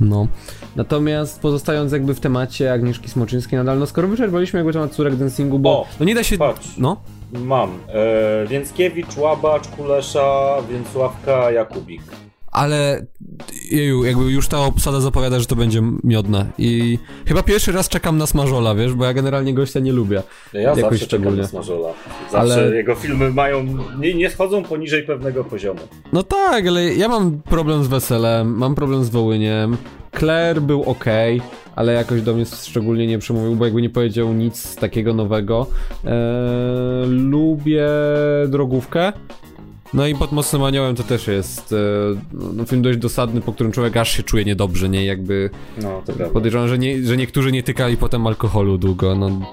No. Natomiast pozostając jakby w temacie Agnieszki Smoczyńskiej nadal, no skoro wyczerpaliśmy jakby temat córek dancingu, bo o, no nie da się... Patrz. No? Mam. E, Więckiewicz, Łabacz, Kulesza, Więcławka, Jakubik ale jeju, jakby już ta obsada zapowiada, że to będzie miodne i chyba pierwszy raz czekam na Smażola, wiesz, bo ja generalnie gościa nie lubię. Ja jakoś zawsze szczególnie. czekam na Smażola. Zawsze ale... jego filmy mają, nie, nie schodzą poniżej pewnego poziomu. No tak, ale ja mam problem z Weselem, mam problem z Wołyniem, Claire był ok, ale jakoś do mnie szczególnie nie przemówił, bo jakby nie powiedział nic takiego nowego. Eee, lubię drogówkę, no i pod Mocnym Aniołem to też jest e, no, film dość dosadny, po którym człowiek aż się czuje niedobrze, nie? Jakby no, to prawda. podejrzewam, że, nie, że niektórzy nie tykali potem alkoholu długo, no.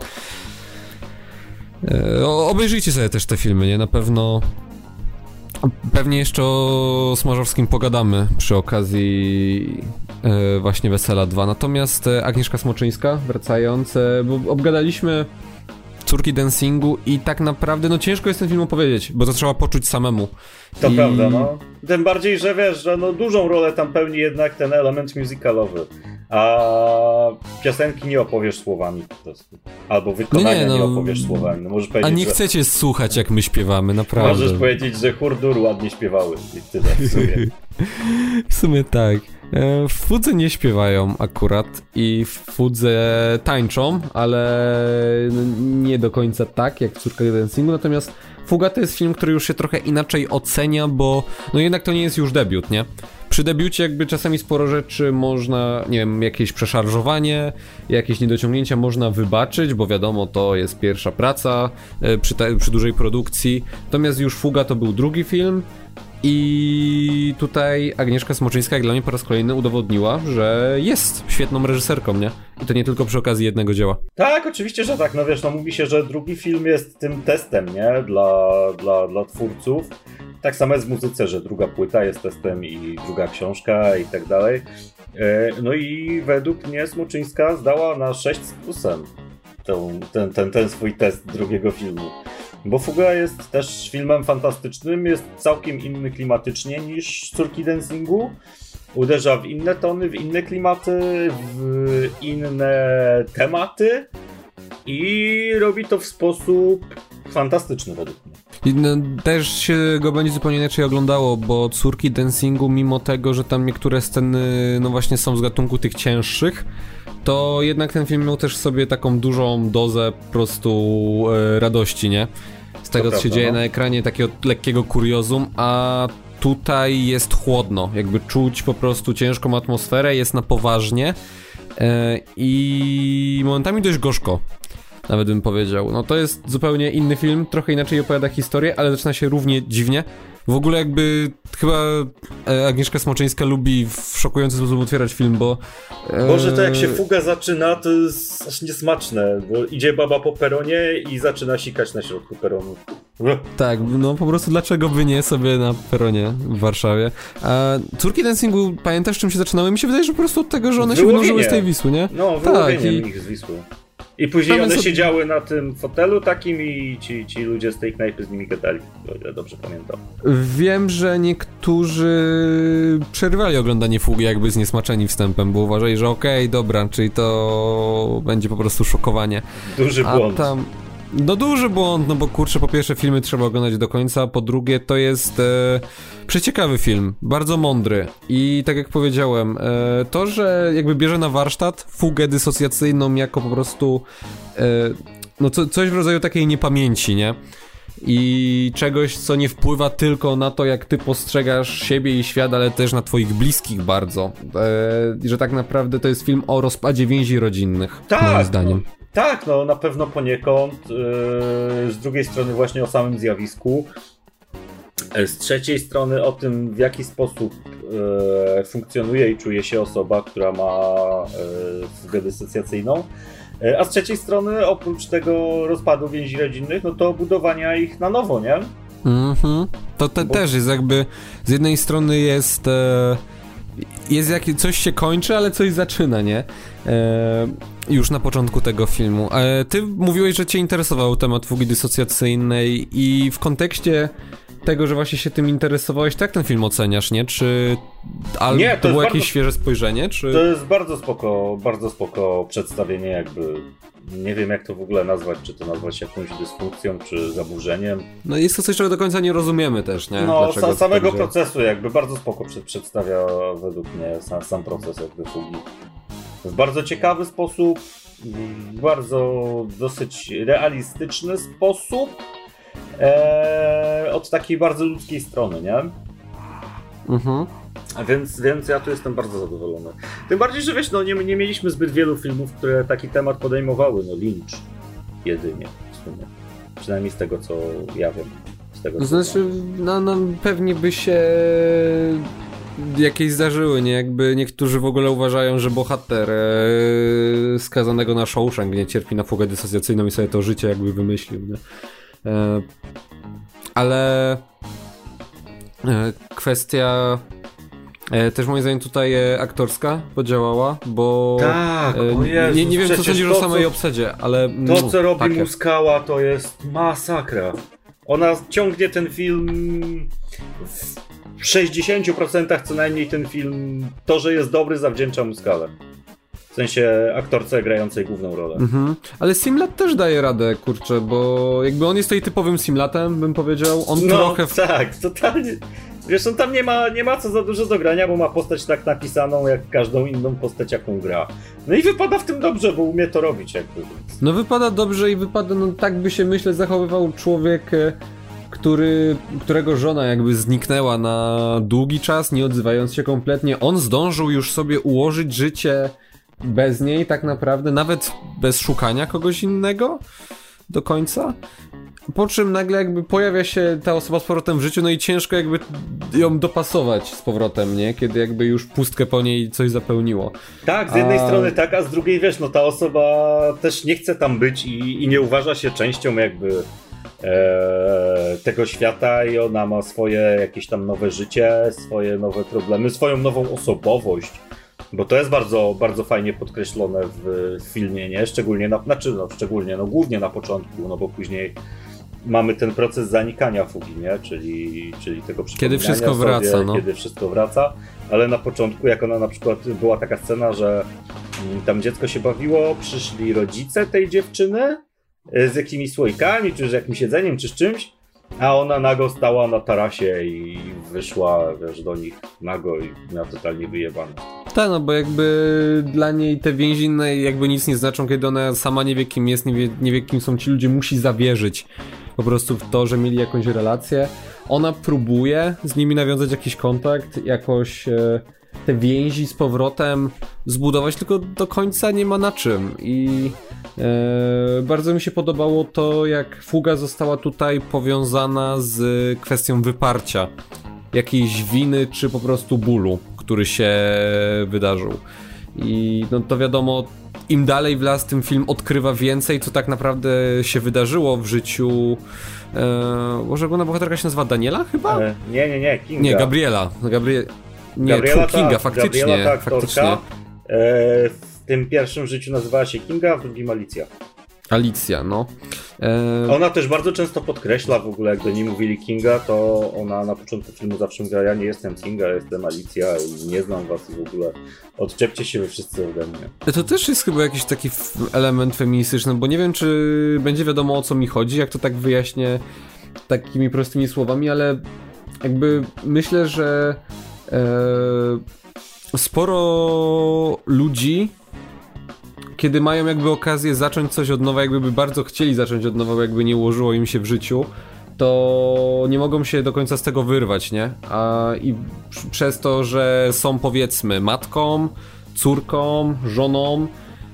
E, obejrzyjcie sobie też te filmy, nie? Na pewno Pewnie jeszcze o Smarzowskim pogadamy przy okazji właśnie Wesela 2. Natomiast e, Agnieszka Smoczyńska, wracając, e, bo obgadaliśmy córki dancingu i tak naprawdę, no ciężko jest ten film opowiedzieć, bo to trzeba poczuć samemu. To I... prawda, no. Tym bardziej, że wiesz, że no dużą rolę tam pełni jednak ten element musicalowy, a piosenki nie opowiesz słowami po prostu. Albo wykonania nie, no, nie opowiesz słowami. No, możesz powiedzieć, a nie że... chcecie słuchać, jak my śpiewamy, naprawdę. Możesz powiedzieć, że hurdur ładnie śpiewały i tyle w sumie. (laughs) w sumie tak. E, w Fudze nie śpiewają akurat i w Fudze tańczą, ale nie do końca tak jak w Córkach Dancingu, natomiast Fuga to jest film, który już się trochę inaczej ocenia, bo no jednak to nie jest już debiut, nie? Przy debiucie jakby czasami sporo rzeczy można, nie wiem, jakieś przeszarżowanie, jakieś niedociągnięcia można wybaczyć, bo wiadomo, to jest pierwsza praca e, przy, przy dużej produkcji. Natomiast już Fuga to był drugi film, i tutaj Agnieszka Smoczyńska, jak dla mnie po raz kolejny udowodniła, że jest świetną reżyserką, nie? I to nie tylko przy okazji jednego dzieła. Tak, oczywiście, że tak. No wiesz, no mówi się, że drugi film jest tym testem, nie? Dla, dla, dla twórców. Tak samo jest w muzyce, że druga płyta jest testem i druga książka i tak dalej. E, no i według mnie Smoczyńska zdała na 6 z plusem ten, ten, ten, ten swój test drugiego filmu. Bo Fuga jest też filmem fantastycznym, jest całkiem inny klimatycznie niż Córki Dancingu. Uderza w inne tony, w inne klimaty, w inne tematy i robi to w sposób fantastyczny według mnie. No, też się go będzie zupełnie inaczej oglądało, bo Córki Dancingu, mimo tego, że tam niektóre sceny, no właśnie są z gatunku tych cięższych, to jednak ten film miał też w sobie taką dużą dozę po prostu e, radości, nie? Z tego, co prawda, się dzieje no. na ekranie, takiego lekkiego kuriozum, a tutaj jest chłodno, jakby czuć po prostu ciężką atmosferę, jest na poważnie e, i momentami dość gorzko. Nawet bym powiedział. No to jest zupełnie inny film, trochę inaczej opowiada historię, ale zaczyna się równie dziwnie. W ogóle jakby chyba e, Agnieszka Smoczyńska lubi w szokujący sposób otwierać film, bo... E... Boże, to jak się fuga zaczyna, to jest aż niesmaczne, bo idzie baba po peronie i zaczyna sikać na środku peronu. Tak, no po prostu dlaczego by nie sobie na peronie w Warszawie. A córki dancingu, pamiętasz czym się zaczynały? Mi się wydaje, że po prostu od tego, że one się wynurzyły z tej Wisły, nie? No, tak, i... ich z Wisły. I później one siedziały na tym fotelu takim i ci, ci ludzie z tej knajpy z nimi gadali, o ile dobrze pamiętam. Wiem, że niektórzy przerwali oglądanie fugi jakby zniesmaczeni wstępem, bo uważali, że okej, okay, dobra, czyli to będzie po prostu szokowanie. Duży błąd. A tam... No duży błąd, no bo kurczę, po pierwsze filmy trzeba oglądać do końca, po drugie to jest e, przeciekawy film, bardzo mądry i tak jak powiedziałem, e, to, że jakby bierze na warsztat fugę dysocjacyjną jako po prostu e, no co, coś w rodzaju takiej niepamięci, nie? i czegoś, co nie wpływa tylko na to, jak ty postrzegasz siebie i świat, ale też na twoich bliskich bardzo. E, że tak naprawdę to jest film o rozpadzie więzi rodzinnych, tak, moim zdaniem. Tak, no na pewno poniekąd. E, z drugiej strony właśnie o samym zjawisku. E, z trzeciej strony o tym, w jaki sposób e, funkcjonuje i czuje się osoba, która ma fugę dysocjacyjną. A z trzeciej strony, oprócz tego rozpadu więzi rodzinnych, no to budowania ich na nowo, nie? Mhm. To te, Bo... też jest jakby, z jednej strony jest, e, jest jak coś się kończy, ale coś zaczyna, nie? E, już na początku tego filmu. E, ty mówiłeś, że cię interesował temat fugi dysocjacyjnej i w kontekście tego, że właśnie się tym interesowałeś, tak ten film oceniasz, nie? Czy ale nie, to, to było jakieś świeże spojrzenie, czy... To jest bardzo spoko, bardzo spoko przedstawienie jakby nie wiem jak to w ogóle nazwać, czy to nazwać jakąś dysfunkcją, czy zaburzeniem. No jest to coś, czego do końca nie rozumiemy też, nie? No, Dlaczego samego procesu jakby bardzo spoko przedstawia według mnie sam, sam proces jakby fugi. W bardzo ciekawy sposób, w bardzo dosyć realistyczny sposób, e, od takiej bardzo ludzkiej strony, nie? Mhm. Więc, więc ja tu jestem bardzo zadowolony. Tym bardziej, że wiesz, no nie, nie mieliśmy zbyt wielu filmów, które taki temat podejmowały. No Lynch jedynie w sumie. Przynajmniej z tego, co ja wiem. Z tego, znaczy, no, no pewnie by się jakieś zdarzyły, nie? Jakby niektórzy w ogóle uważają, że bohater e, skazanego na Shawshank nie cierpi na fugę dysocjacyjną i sobie to życie jakby wymyślił, nie? E, ale e, kwestia e, też moim zdaniem tutaj aktorska podziałała, bo tak, Jezus, nie, nie wiem co sądzisz o samej obsadzie, ale to co robi Packer. Muskała to jest masakra. Ona ciągnie ten film w 60% co najmniej ten film, to, że jest dobry zawdzięcza Muskale. W sensie aktorce grającej główną rolę. Mhm. Ale Simlat też daje radę, kurczę, bo jakby on jest tutaj typowym Simlatem, bym powiedział. On no, trochę. W... Tak, totalnie. Wiesz, on tam nie ma, nie ma co za dużo do grania, bo ma postać tak napisaną jak każdą inną postać, jaką gra. No i wypada w tym dobrze, bo umie to robić jakby. No wypada dobrze i wypada, no tak by się myślę zachowywał człowiek, e, który, którego żona jakby zniknęła na długi czas, nie odzywając się kompletnie. On zdążył już sobie ułożyć życie bez niej tak naprawdę, nawet bez szukania kogoś innego do końca. Po czym nagle jakby pojawia się ta osoba z powrotem w życiu, no i ciężko jakby ją dopasować z powrotem, nie? Kiedy jakby już pustkę po niej coś zapełniło. Tak, z jednej a... strony tak, a z drugiej wiesz, no ta osoba też nie chce tam być i, i nie uważa się częścią jakby e, tego świata i ona ma swoje jakieś tam nowe życie, swoje nowe problemy, swoją nową osobowość bo to jest bardzo, bardzo fajnie podkreślone w filmie, nie? Szczególnie na, znaczy, no, szczególnie, no głównie na początku, no bo później mamy ten proces zanikania fugi, nie? Czyli, czyli tego Kiedy wszystko sobie, wraca, no. Kiedy wszystko wraca, ale na początku, jak ona na przykład, była taka scena, że mm, tam dziecko się bawiło, przyszli rodzice tej dziewczyny z jakimiś słoikami, czy z jakimś jedzeniem, czy z czymś, a ona nago stała na tarasie i wyszła, wiesz, do nich nago i miała totalnie wyjebane. Tak, no bo jakby dla niej te więziny jakby nic nie znaczą, kiedy ona sama nie wie kim jest, nie wie, nie wie kim są ci ludzie, musi zawierzyć. po prostu w to, że mieli jakąś relację. Ona próbuje z nimi nawiązać jakiś kontakt, jakoś e, te więzi z powrotem zbudować, tylko do końca nie ma na czym. I e, bardzo mi się podobało to, jak fuga została tutaj powiązana z kwestią wyparcia jakiejś winy, czy po prostu bólu, który się wydarzył. I no to wiadomo, im dalej w las, tym film odkrywa więcej, co tak naprawdę się wydarzyło w życiu. E, może główna bohaterka się nazywa Daniela chyba? E, nie, nie, nie, Kinga. Nie, Gabriela. Gabrie... Nie, Gabriela Kinga, ta, faktycznie. Gabriela ta faktycznie. E, w tym pierwszym życiu nazywała się Kinga, w drugim Alicja. Alicja, no. E... Ona też bardzo często podkreśla w ogóle, jak do niej mówili Kinga, to ona na początku filmu zawsze mówiła, ja nie jestem Kinga, jestem Alicja i nie znam was w ogóle odczepcie się wy wszyscy ode mnie. To też jest chyba jakiś taki element feministyczny, bo nie wiem, czy będzie wiadomo o co mi chodzi, jak to tak wyjaśnię takimi prostymi słowami, ale jakby myślę, że e... sporo ludzi kiedy mają jakby okazję zacząć coś od nowa, jakby by bardzo chcieli zacząć od nowa, jakby nie ułożyło im się w życiu, to nie mogą się do końca z tego wyrwać, nie? A i przez to, że są powiedzmy matką, córką, żoną,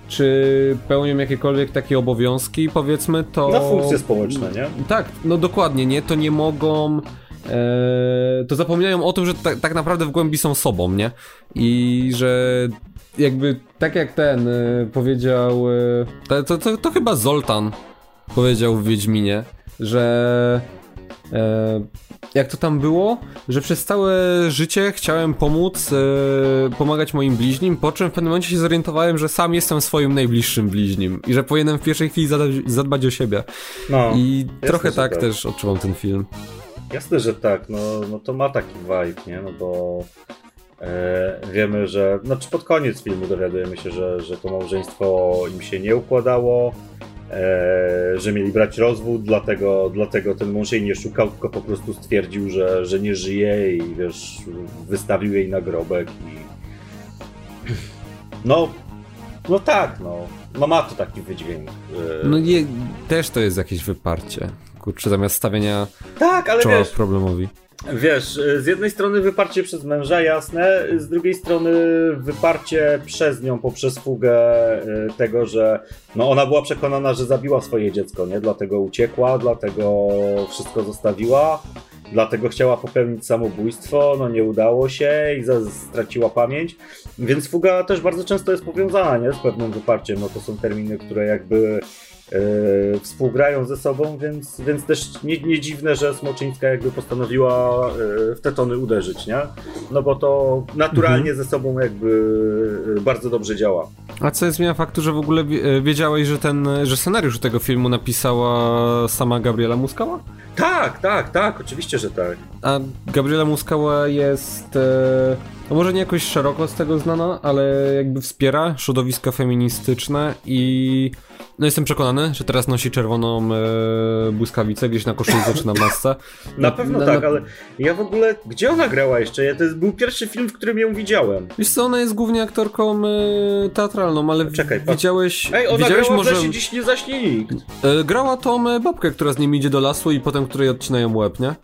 czy pełnią jakiekolwiek takie obowiązki, powiedzmy, to. Na funkcje społeczne, nie? Tak, no dokładnie, nie? To nie mogą. E, to zapominają o tym, że tak, tak naprawdę w głębi są sobą, nie? I że jakby tak jak ten y, powiedział, y, to, to, to, to, chyba Zoltan powiedział w Wiedźminie, że y, jak to tam było, że przez całe życie chciałem pomóc, pomagać moim bliźnim, po czym w pewnym momencie się zorientowałem, że sam jestem swoim najbliższym bliźnim i że powinienem w pierwszej chwili zadbać o siebie. No, I trochę tak, tak też odczuwam ten film. Jasne, że tak, no, no to ma taki vibe, nie? No bo E, wiemy, że, znaczy pod koniec filmu dowiadujemy się, że, że to małżeństwo im się nie układało, e, że mieli brać rozwód, dlatego, dlatego ten mąż jej nie szukał, tylko po prostu stwierdził, że, że nie żyje i wiesz, wystawił jej nagrobek i (clears throat) no, no tak, no, no ma to taki wydźwięk. E, no nie, też to jest jakieś wyparcie, kurczę, zamiast stawienia tak, ale czoła wiesz, problemowi. Wiesz, z jednej strony wyparcie przez męża, jasne, z drugiej strony wyparcie przez nią poprzez fugę y, tego, że no ona była przekonana, że zabiła swoje dziecko, nie? Dlatego uciekła, dlatego wszystko zostawiła, dlatego chciała popełnić samobójstwo, no nie udało się i straciła pamięć. Więc fuga też bardzo często jest powiązana, nie? Z pewnym wyparciem, no to są terminy, które jakby Yy, współgrają ze sobą, więc, więc też nie, nie dziwne, że Smoczyńska jakby postanowiła yy, w te tony uderzyć, nie? No bo to naturalnie mhm. ze sobą jakby yy, bardzo dobrze działa. A co jest zmiana faktu, że w ogóle wiedziałeś, że ten, że scenariusz tego filmu napisała sama Gabriela Muskała? Tak, tak, tak, oczywiście, że tak. A Gabriela Muskała jest... No może nie jakoś szeroko z tego znana, ale jakby wspiera środowiska feministyczne i no jestem przekonany, że teraz nosi czerwoną e, błyskawicę gdzieś na koszulce czy na masce. Na, (laughs) na pewno na, tak, na... ale ja w ogóle, gdzie ona grała jeszcze? Ja, to był pierwszy film, w którym ją widziałem. Wiesz co, ona jest głównie aktorką e, teatralną, ale Czekaj, widziałeś... Ej, ona widziałeś grała może... w dziś nie zaśnie nikt. E, grała tą e, babkę, która z nim idzie do lasu i potem której odcinają łeb, nie?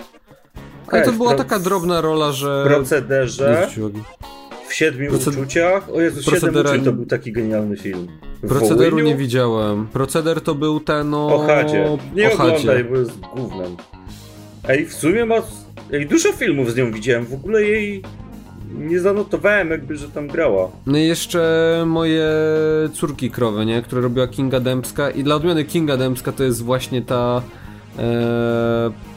Ale to była taka drobna rola, że... W procederze w siedmiu Proced... uczuciach. O Jezu, Procedera... siedem uczuć to był taki genialny film. W Procederu Wołyniu? nie widziałem. Proceder to był ten o... O Hadzie. Nie o oglądaj, bo jest głównym. Ej, w sumie ma... Ej, dużo filmów z nią widziałem. W ogóle jej nie zanotowałem jakby, że tam grała. No i jeszcze moje córki krowy, nie? Które robiła Kinga Dębska i dla odmiany Kinga Dębska to jest właśnie ta... E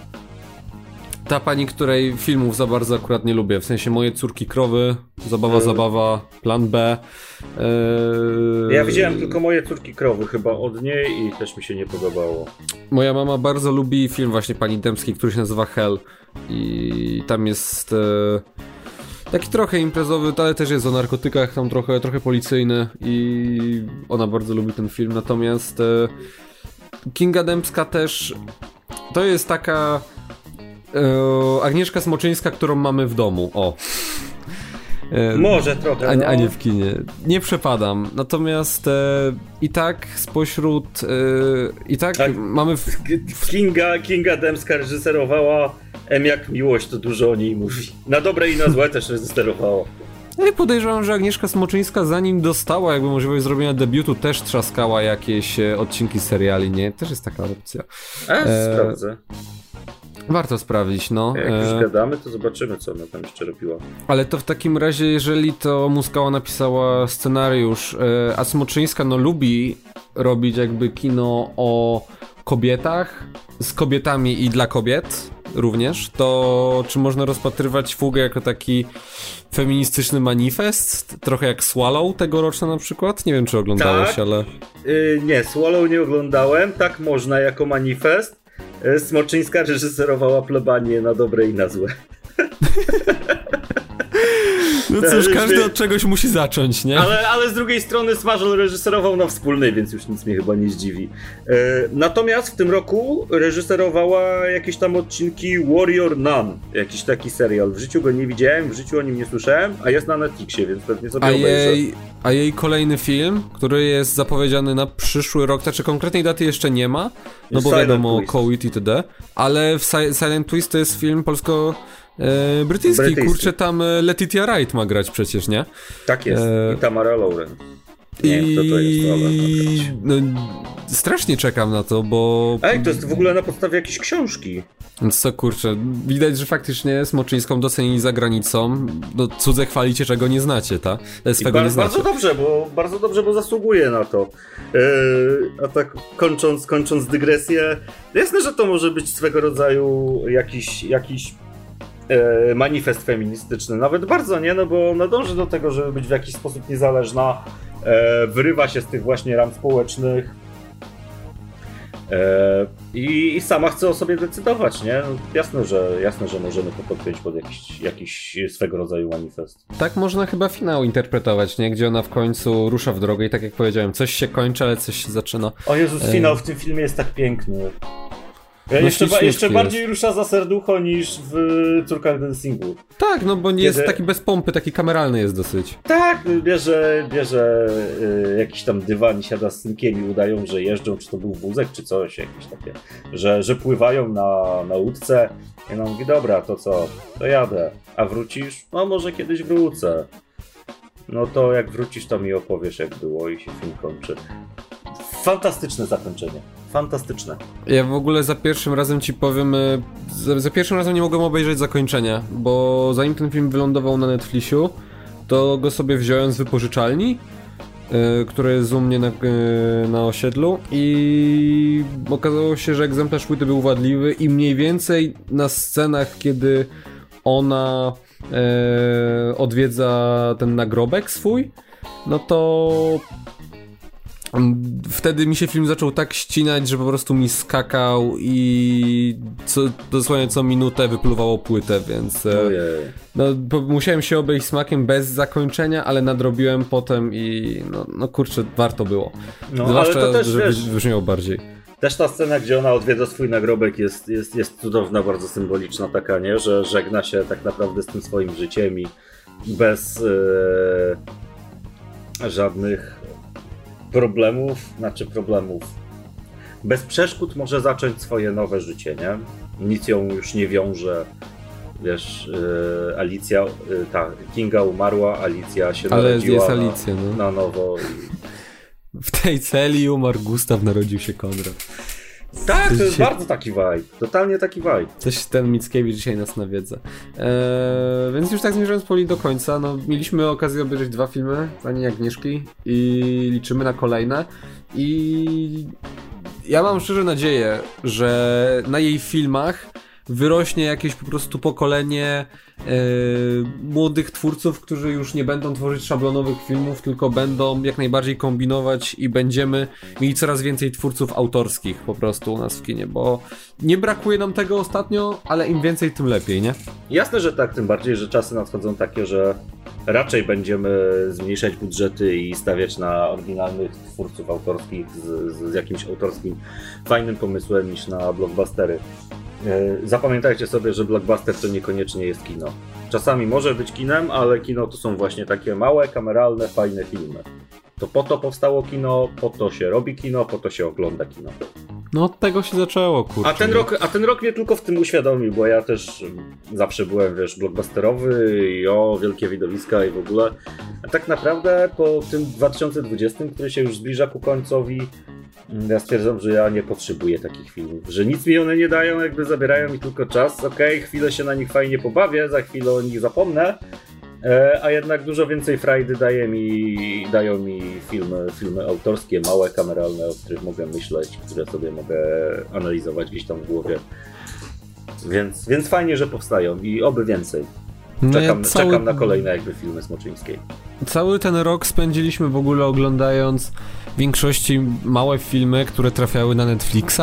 ta pani, której filmów za bardzo akurat nie lubię. W sensie moje córki krowy, zabawa, yy. zabawa, plan B. Yy... Ja widziałem tylko moje córki krowy chyba od niej i też mi się nie podobało. Moja mama bardzo lubi film właśnie pani Dębskiej, który się nazywa Hell. I tam jest. Yy... Taki trochę imprezowy, ale też jest o narkotykach, tam trochę, trochę policyjny i ona bardzo lubi ten film. Natomiast e, Kinga Dębska też to jest taka E, Agnieszka Smoczyńska, którą mamy w domu. O. E, Może trochę. A, no. a, nie w kinie. Nie przepadam. Natomiast e, i tak spośród. E, I tak, tak, mamy. W... Kinga, Kinga Demska reżyserowała M jak miłość, to dużo o niej mówi. Na dobre i na złe też reżyserowała. Ja podejrzewam, że Agnieszka Smoczyńska zanim dostała jakby możliwość zrobienia debiutu też trzaskała jakieś odcinki seriali, nie? Też jest taka opcja. A, e, sprawdzę. Warto sprawdzić, no. Jak już e... gadamy, to zobaczymy, co ona tam jeszcze robiła. Ale to w takim razie, jeżeli to Muskała napisała scenariusz, e, a Smoczyńska no lubi robić jakby kino o kobietach, z kobietami i dla kobiet również, to czy można rozpatrywać Fugę jako taki feministyczny manifest? Trochę jak Swallow tegoroczna na przykład? Nie wiem, czy oglądałeś, tak. ale... Yy, nie, Swallow nie oglądałem. Tak można jako manifest. Smoczyńska reżyserowała plebanie na dobre i na złe. (laughs) No cóż, każdy od czegoś musi zacząć, nie? Ale, ale z drugiej strony Smażel reżyserował na wspólnej, więc już nic mnie chyba nie zdziwi. E, natomiast w tym roku reżyserowała jakieś tam odcinki Warrior Nun, jakiś taki serial. W życiu go nie widziałem, w życiu o nim nie słyszałem, a jest na Netflixie, więc pewnie sobie a jej, a jej kolejny film, który jest zapowiedziany na przyszły rok, znaczy konkretnej daty jeszcze nie ma, no bo Silent wiadomo, COVID i td., ale w Silent Twist to jest film polsko E, brytyjski, brytyjski, kurczę, tam e, Letitia Wright ma grać przecież, nie? Tak jest, e... i Tamara Lauren. Nie, I... kto to jest, ale no, strasznie czekam na to, bo... Ej, to jest w ogóle na podstawie jakiejś książki. Więc co, kurczę, widać, że faktycznie Smoczyńską docenili za granicą. No, cudze chwalicie, czego nie znacie, ta? E, swego nie znacie. Bardzo dobrze, bo, bardzo dobrze, bo zasługuje na to. Yy, a tak kończąc, kończąc dygresję, jasne, że to może być swego rodzaju jakiś, jakiś E, manifest feministyczny, nawet bardzo nie, no bo ona dąży do tego, żeby być w jakiś sposób niezależna, e, wyrywa się z tych właśnie ram społecznych e, i, i, sama chce o sobie decydować, nie? No, jasne, że, jasne, że możemy to podpiąć pod jakiś, jakiś swego rodzaju manifest. Tak można chyba finał interpretować, nie? Gdzie ona w końcu rusza w drogę i tak jak powiedziałem, coś się kończy, ale coś się zaczyna. O Jezus, finał w tym filmie jest tak piękny. Ja no jeszcze, ba jeszcze bardziej rusza za serducho niż w Córkach Dancingu. Tak, no bo nie Kiedy... jest taki bez pompy, taki kameralny jest dosyć. Tak, bierze, bierze y, jakiś tam dywan i siada z synkiem i udają, że jeżdżą, czy to był wózek, czy coś, jakieś takie, że, że pływają na, na łódce. I ona mówi, dobra, to co, to jadę. A wrócisz? No może kiedyś wrócę. No to jak wrócisz, to mi opowiesz, jak było i się film kończy. Fantastyczne zakończenie fantastyczne. Ja w ogóle za pierwszym razem ci powiem, e, za, za, pierwszym razem nie mogłem obejrzeć zakończenia, bo zanim ten film wylądował na Netflixie, to go sobie wziąłem z wypożyczalni, yy, które jest u mnie na, yy, na osiedlu i okazało się, że egzemplarz płyty był wadliwy i mniej więcej na scenach, kiedy ona yy, odwiedza ten nagrobek swój, no to Wtedy mi się film zaczął tak ścinać, że po prostu mi skakał i co, dosłownie co minutę wypluwało płytę, więc e, no, musiałem się obejść smakiem bez zakończenia, ale nadrobiłem potem i no, no kurczę, warto było. No, Zwłaszcza, ale to też, żeby wiesz, brzmiało bardziej. Też ta scena, gdzie ona odwiedza swój nagrobek jest, jest, jest cudowna, bardzo symboliczna taka, nie? Że żegna się tak naprawdę z tym swoim życiem i bez e, żadnych problemów, znaczy problemów. Bez przeszkód może zacząć swoje nowe życie, nie? Nic ją już nie wiąże. Wiesz, yy, Alicja, yy, ta, Kinga umarła, Alicja się Ale narodziła jest Alicja, na, no. na nowo. W tej celi umarł Gustaw, narodził się Konrad. Tak, to jest bardzo taki vibe. Totalnie taki vibe. Coś ten Mickiewicz dzisiaj nas nawiedza. Eee, więc już tak zmierzając powoli do końca, no mieliśmy okazję obejrzeć dwa filmy Pani Agnieszki i liczymy na kolejne. I ja mam szczerze nadzieję, że na jej filmach wyrośnie jakieś po prostu pokolenie e, młodych twórców, którzy już nie będą tworzyć szablonowych filmów, tylko będą jak najbardziej kombinować i będziemy mieli coraz więcej twórców autorskich po prostu u nas w kinie, bo nie brakuje nam tego ostatnio, ale im więcej, tym lepiej, nie? Jasne, że tak, tym bardziej, że czasy nadchodzą takie, że raczej będziemy zmniejszać budżety i stawiać na oryginalnych twórców autorskich z, z jakimś autorskim fajnym pomysłem niż na blockbustery. E, zapamiętajcie sobie, że blockbuster to niekoniecznie jest kino. Czasami może być kinem, ale kino to są właśnie takie małe, kameralne, fajne filmy. To po to powstało kino, po to się robi kino, po to się ogląda kino. No od tego się zaczęło, kurczę. A ten rok, a ten rok mnie tylko w tym uświadomił, bo ja też zawsze byłem, wiesz, blockbusterowy i o, wielkie widowiska i w ogóle. A tak naprawdę po tym 2020, który się już zbliża ku końcowi, ja stwierdzam, że ja nie potrzebuję takich filmów, że nic mi one nie dają, jakby zabierają mi tylko czas. Okej, okay, chwilę się na nich fajnie pobawię, za chwilę o nich zapomnę, E, a jednak dużo więcej frajdy daje mi, dają mi filmy, filmy autorskie, małe, kameralne, o których mogę myśleć, które sobie mogę analizować gdzieś tam w głowie. Więc, więc fajnie, że powstają i oby więcej. No czekam, cały... czekam na kolejne jakby filmy Smoczyńskiej. Cały ten rok spędziliśmy w ogóle oglądając w większości małe filmy, które trafiały na Netflixa.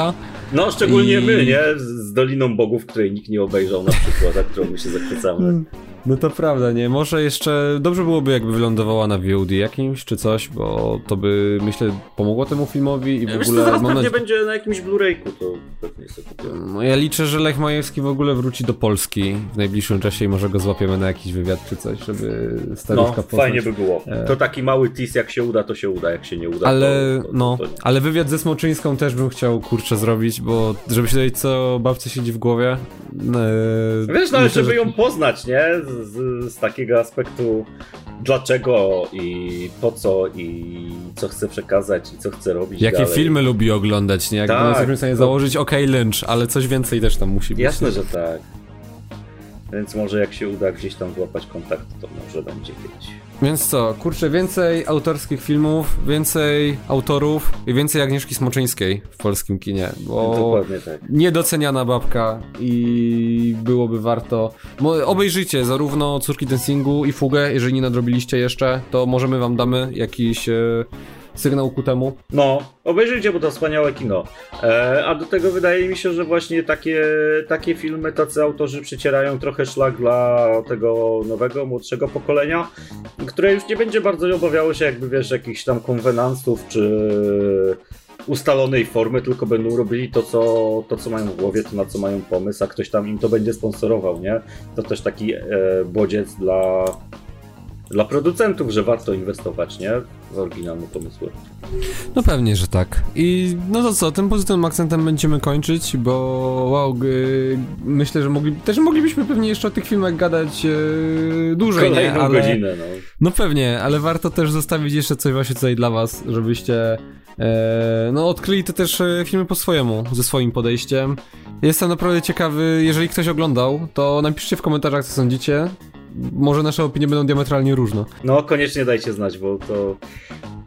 No, szczególnie I... my, nie? Z Doliną Bogów, której nikt nie obejrzał na przykład, a którą my się zachwycamy. No to prawda, nie? Może jeszcze dobrze byłoby, jakby wylądowała na VOD jakimś czy coś, bo to by myślę pomogło temu filmowi i w Wiesz, ogóle. Zaraz pewnie będzie na jakimś Blu-rayku, to pewnie sobie No ja liczę, że Lech Majewski w ogóle wróci do Polski w najbliższym czasie i może go złapiemy na jakiś wywiad czy coś, żeby staruszka no, poznać. fajnie by było. E. To taki mały tease, jak się uda, to się uda, jak się nie uda, ale, to, to, no, to ale wywiad ze Smoczyńską też bym chciał kurczę zrobić, bo żeby się dowiedzieć, co babce siedzi w głowie. E, Wiesz, no ale żeby że... ją poznać, nie? Z, z, takiego aspektu dlaczego i po co i co chce przekazać i co chce robić Jakie dalej. filmy lubi oglądać, nie? Jak tak, jesteśmy w stanie założyć OK Lynch, ale coś więcej też tam musi być. Jasne, że tak. Więc może jak się uda gdzieś tam złapać kontakt, to może będzie kiedyś. Więc co, kurczę, więcej autorskich filmów, więcej autorów i więcej Agnieszki Smoczyńskiej w polskim kinie, bo tak. niedoceniana babka i byłoby warto. Obejrzyjcie zarówno Córki Dancingu i Fugę, jeżeli nie nadrobiliście jeszcze, to możemy wam damy jakiś e, sygnał ku temu. No, obejrzyjcie, bo to wspaniałe kino. E, a do tego wydaje mi się, że właśnie takie, takie filmy, tacy autorzy przycierają trochę szlak dla tego nowego, młodszego pokolenia, które już nie będzie bardzo obawiało się jakby, wiesz, jakichś tam konwenansów, czy ustalonej formy, tylko będą robili to co, to, co mają w głowie, to na co mają pomysł, a ktoś tam im to będzie sponsorował, nie? To też taki e, bodziec dla dla producentów, że warto inwestować, nie? W oryginalne pomysły. No pewnie, że tak. I no to co, tym pozytywnym akcentem będziemy kończyć, bo wow, myślę, że mogli, też moglibyśmy pewnie jeszcze o tych filmach gadać yy, dłużej, Kolejną nie? Ale, godzinę, no. No pewnie, ale warto też zostawić jeszcze coś właśnie tutaj dla was, żebyście e, no odkryli te też e, filmy po swojemu, ze swoim podejściem. Jestem naprawdę ciekawy, jeżeli ktoś oglądał, to napiszcie w komentarzach, co sądzicie może nasze opinie będą diametralnie różne. No, koniecznie dajcie znać, bo to...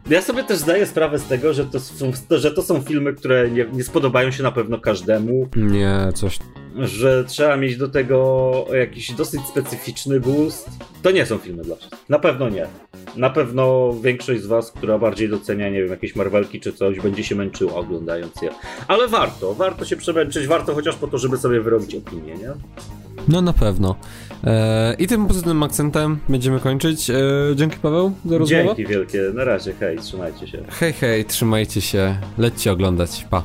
Ja sobie też zdaję sprawę z tego, że to są, że to są filmy, które nie, nie spodobają się na pewno każdemu. Nie, coś... Że trzeba mieć do tego jakiś dosyć specyficzny gust. To nie są filmy dla wszystkich. Na pewno nie. Na pewno większość z was, która bardziej docenia, nie wiem, jakieś Marvelki czy coś, będzie się męczyła oglądając je. Ale warto, warto się przemęczyć, warto chociaż po to, żeby sobie wyrobić opinię, nie? No na pewno. E, I tym pozytywnym akcentem będziemy kończyć. E, dzięki Paweł za rozmowę. Dzięki wielkie. Na razie, hej, trzymajcie się. Hej, hej, trzymajcie się. Lećcie oglądać. Pa.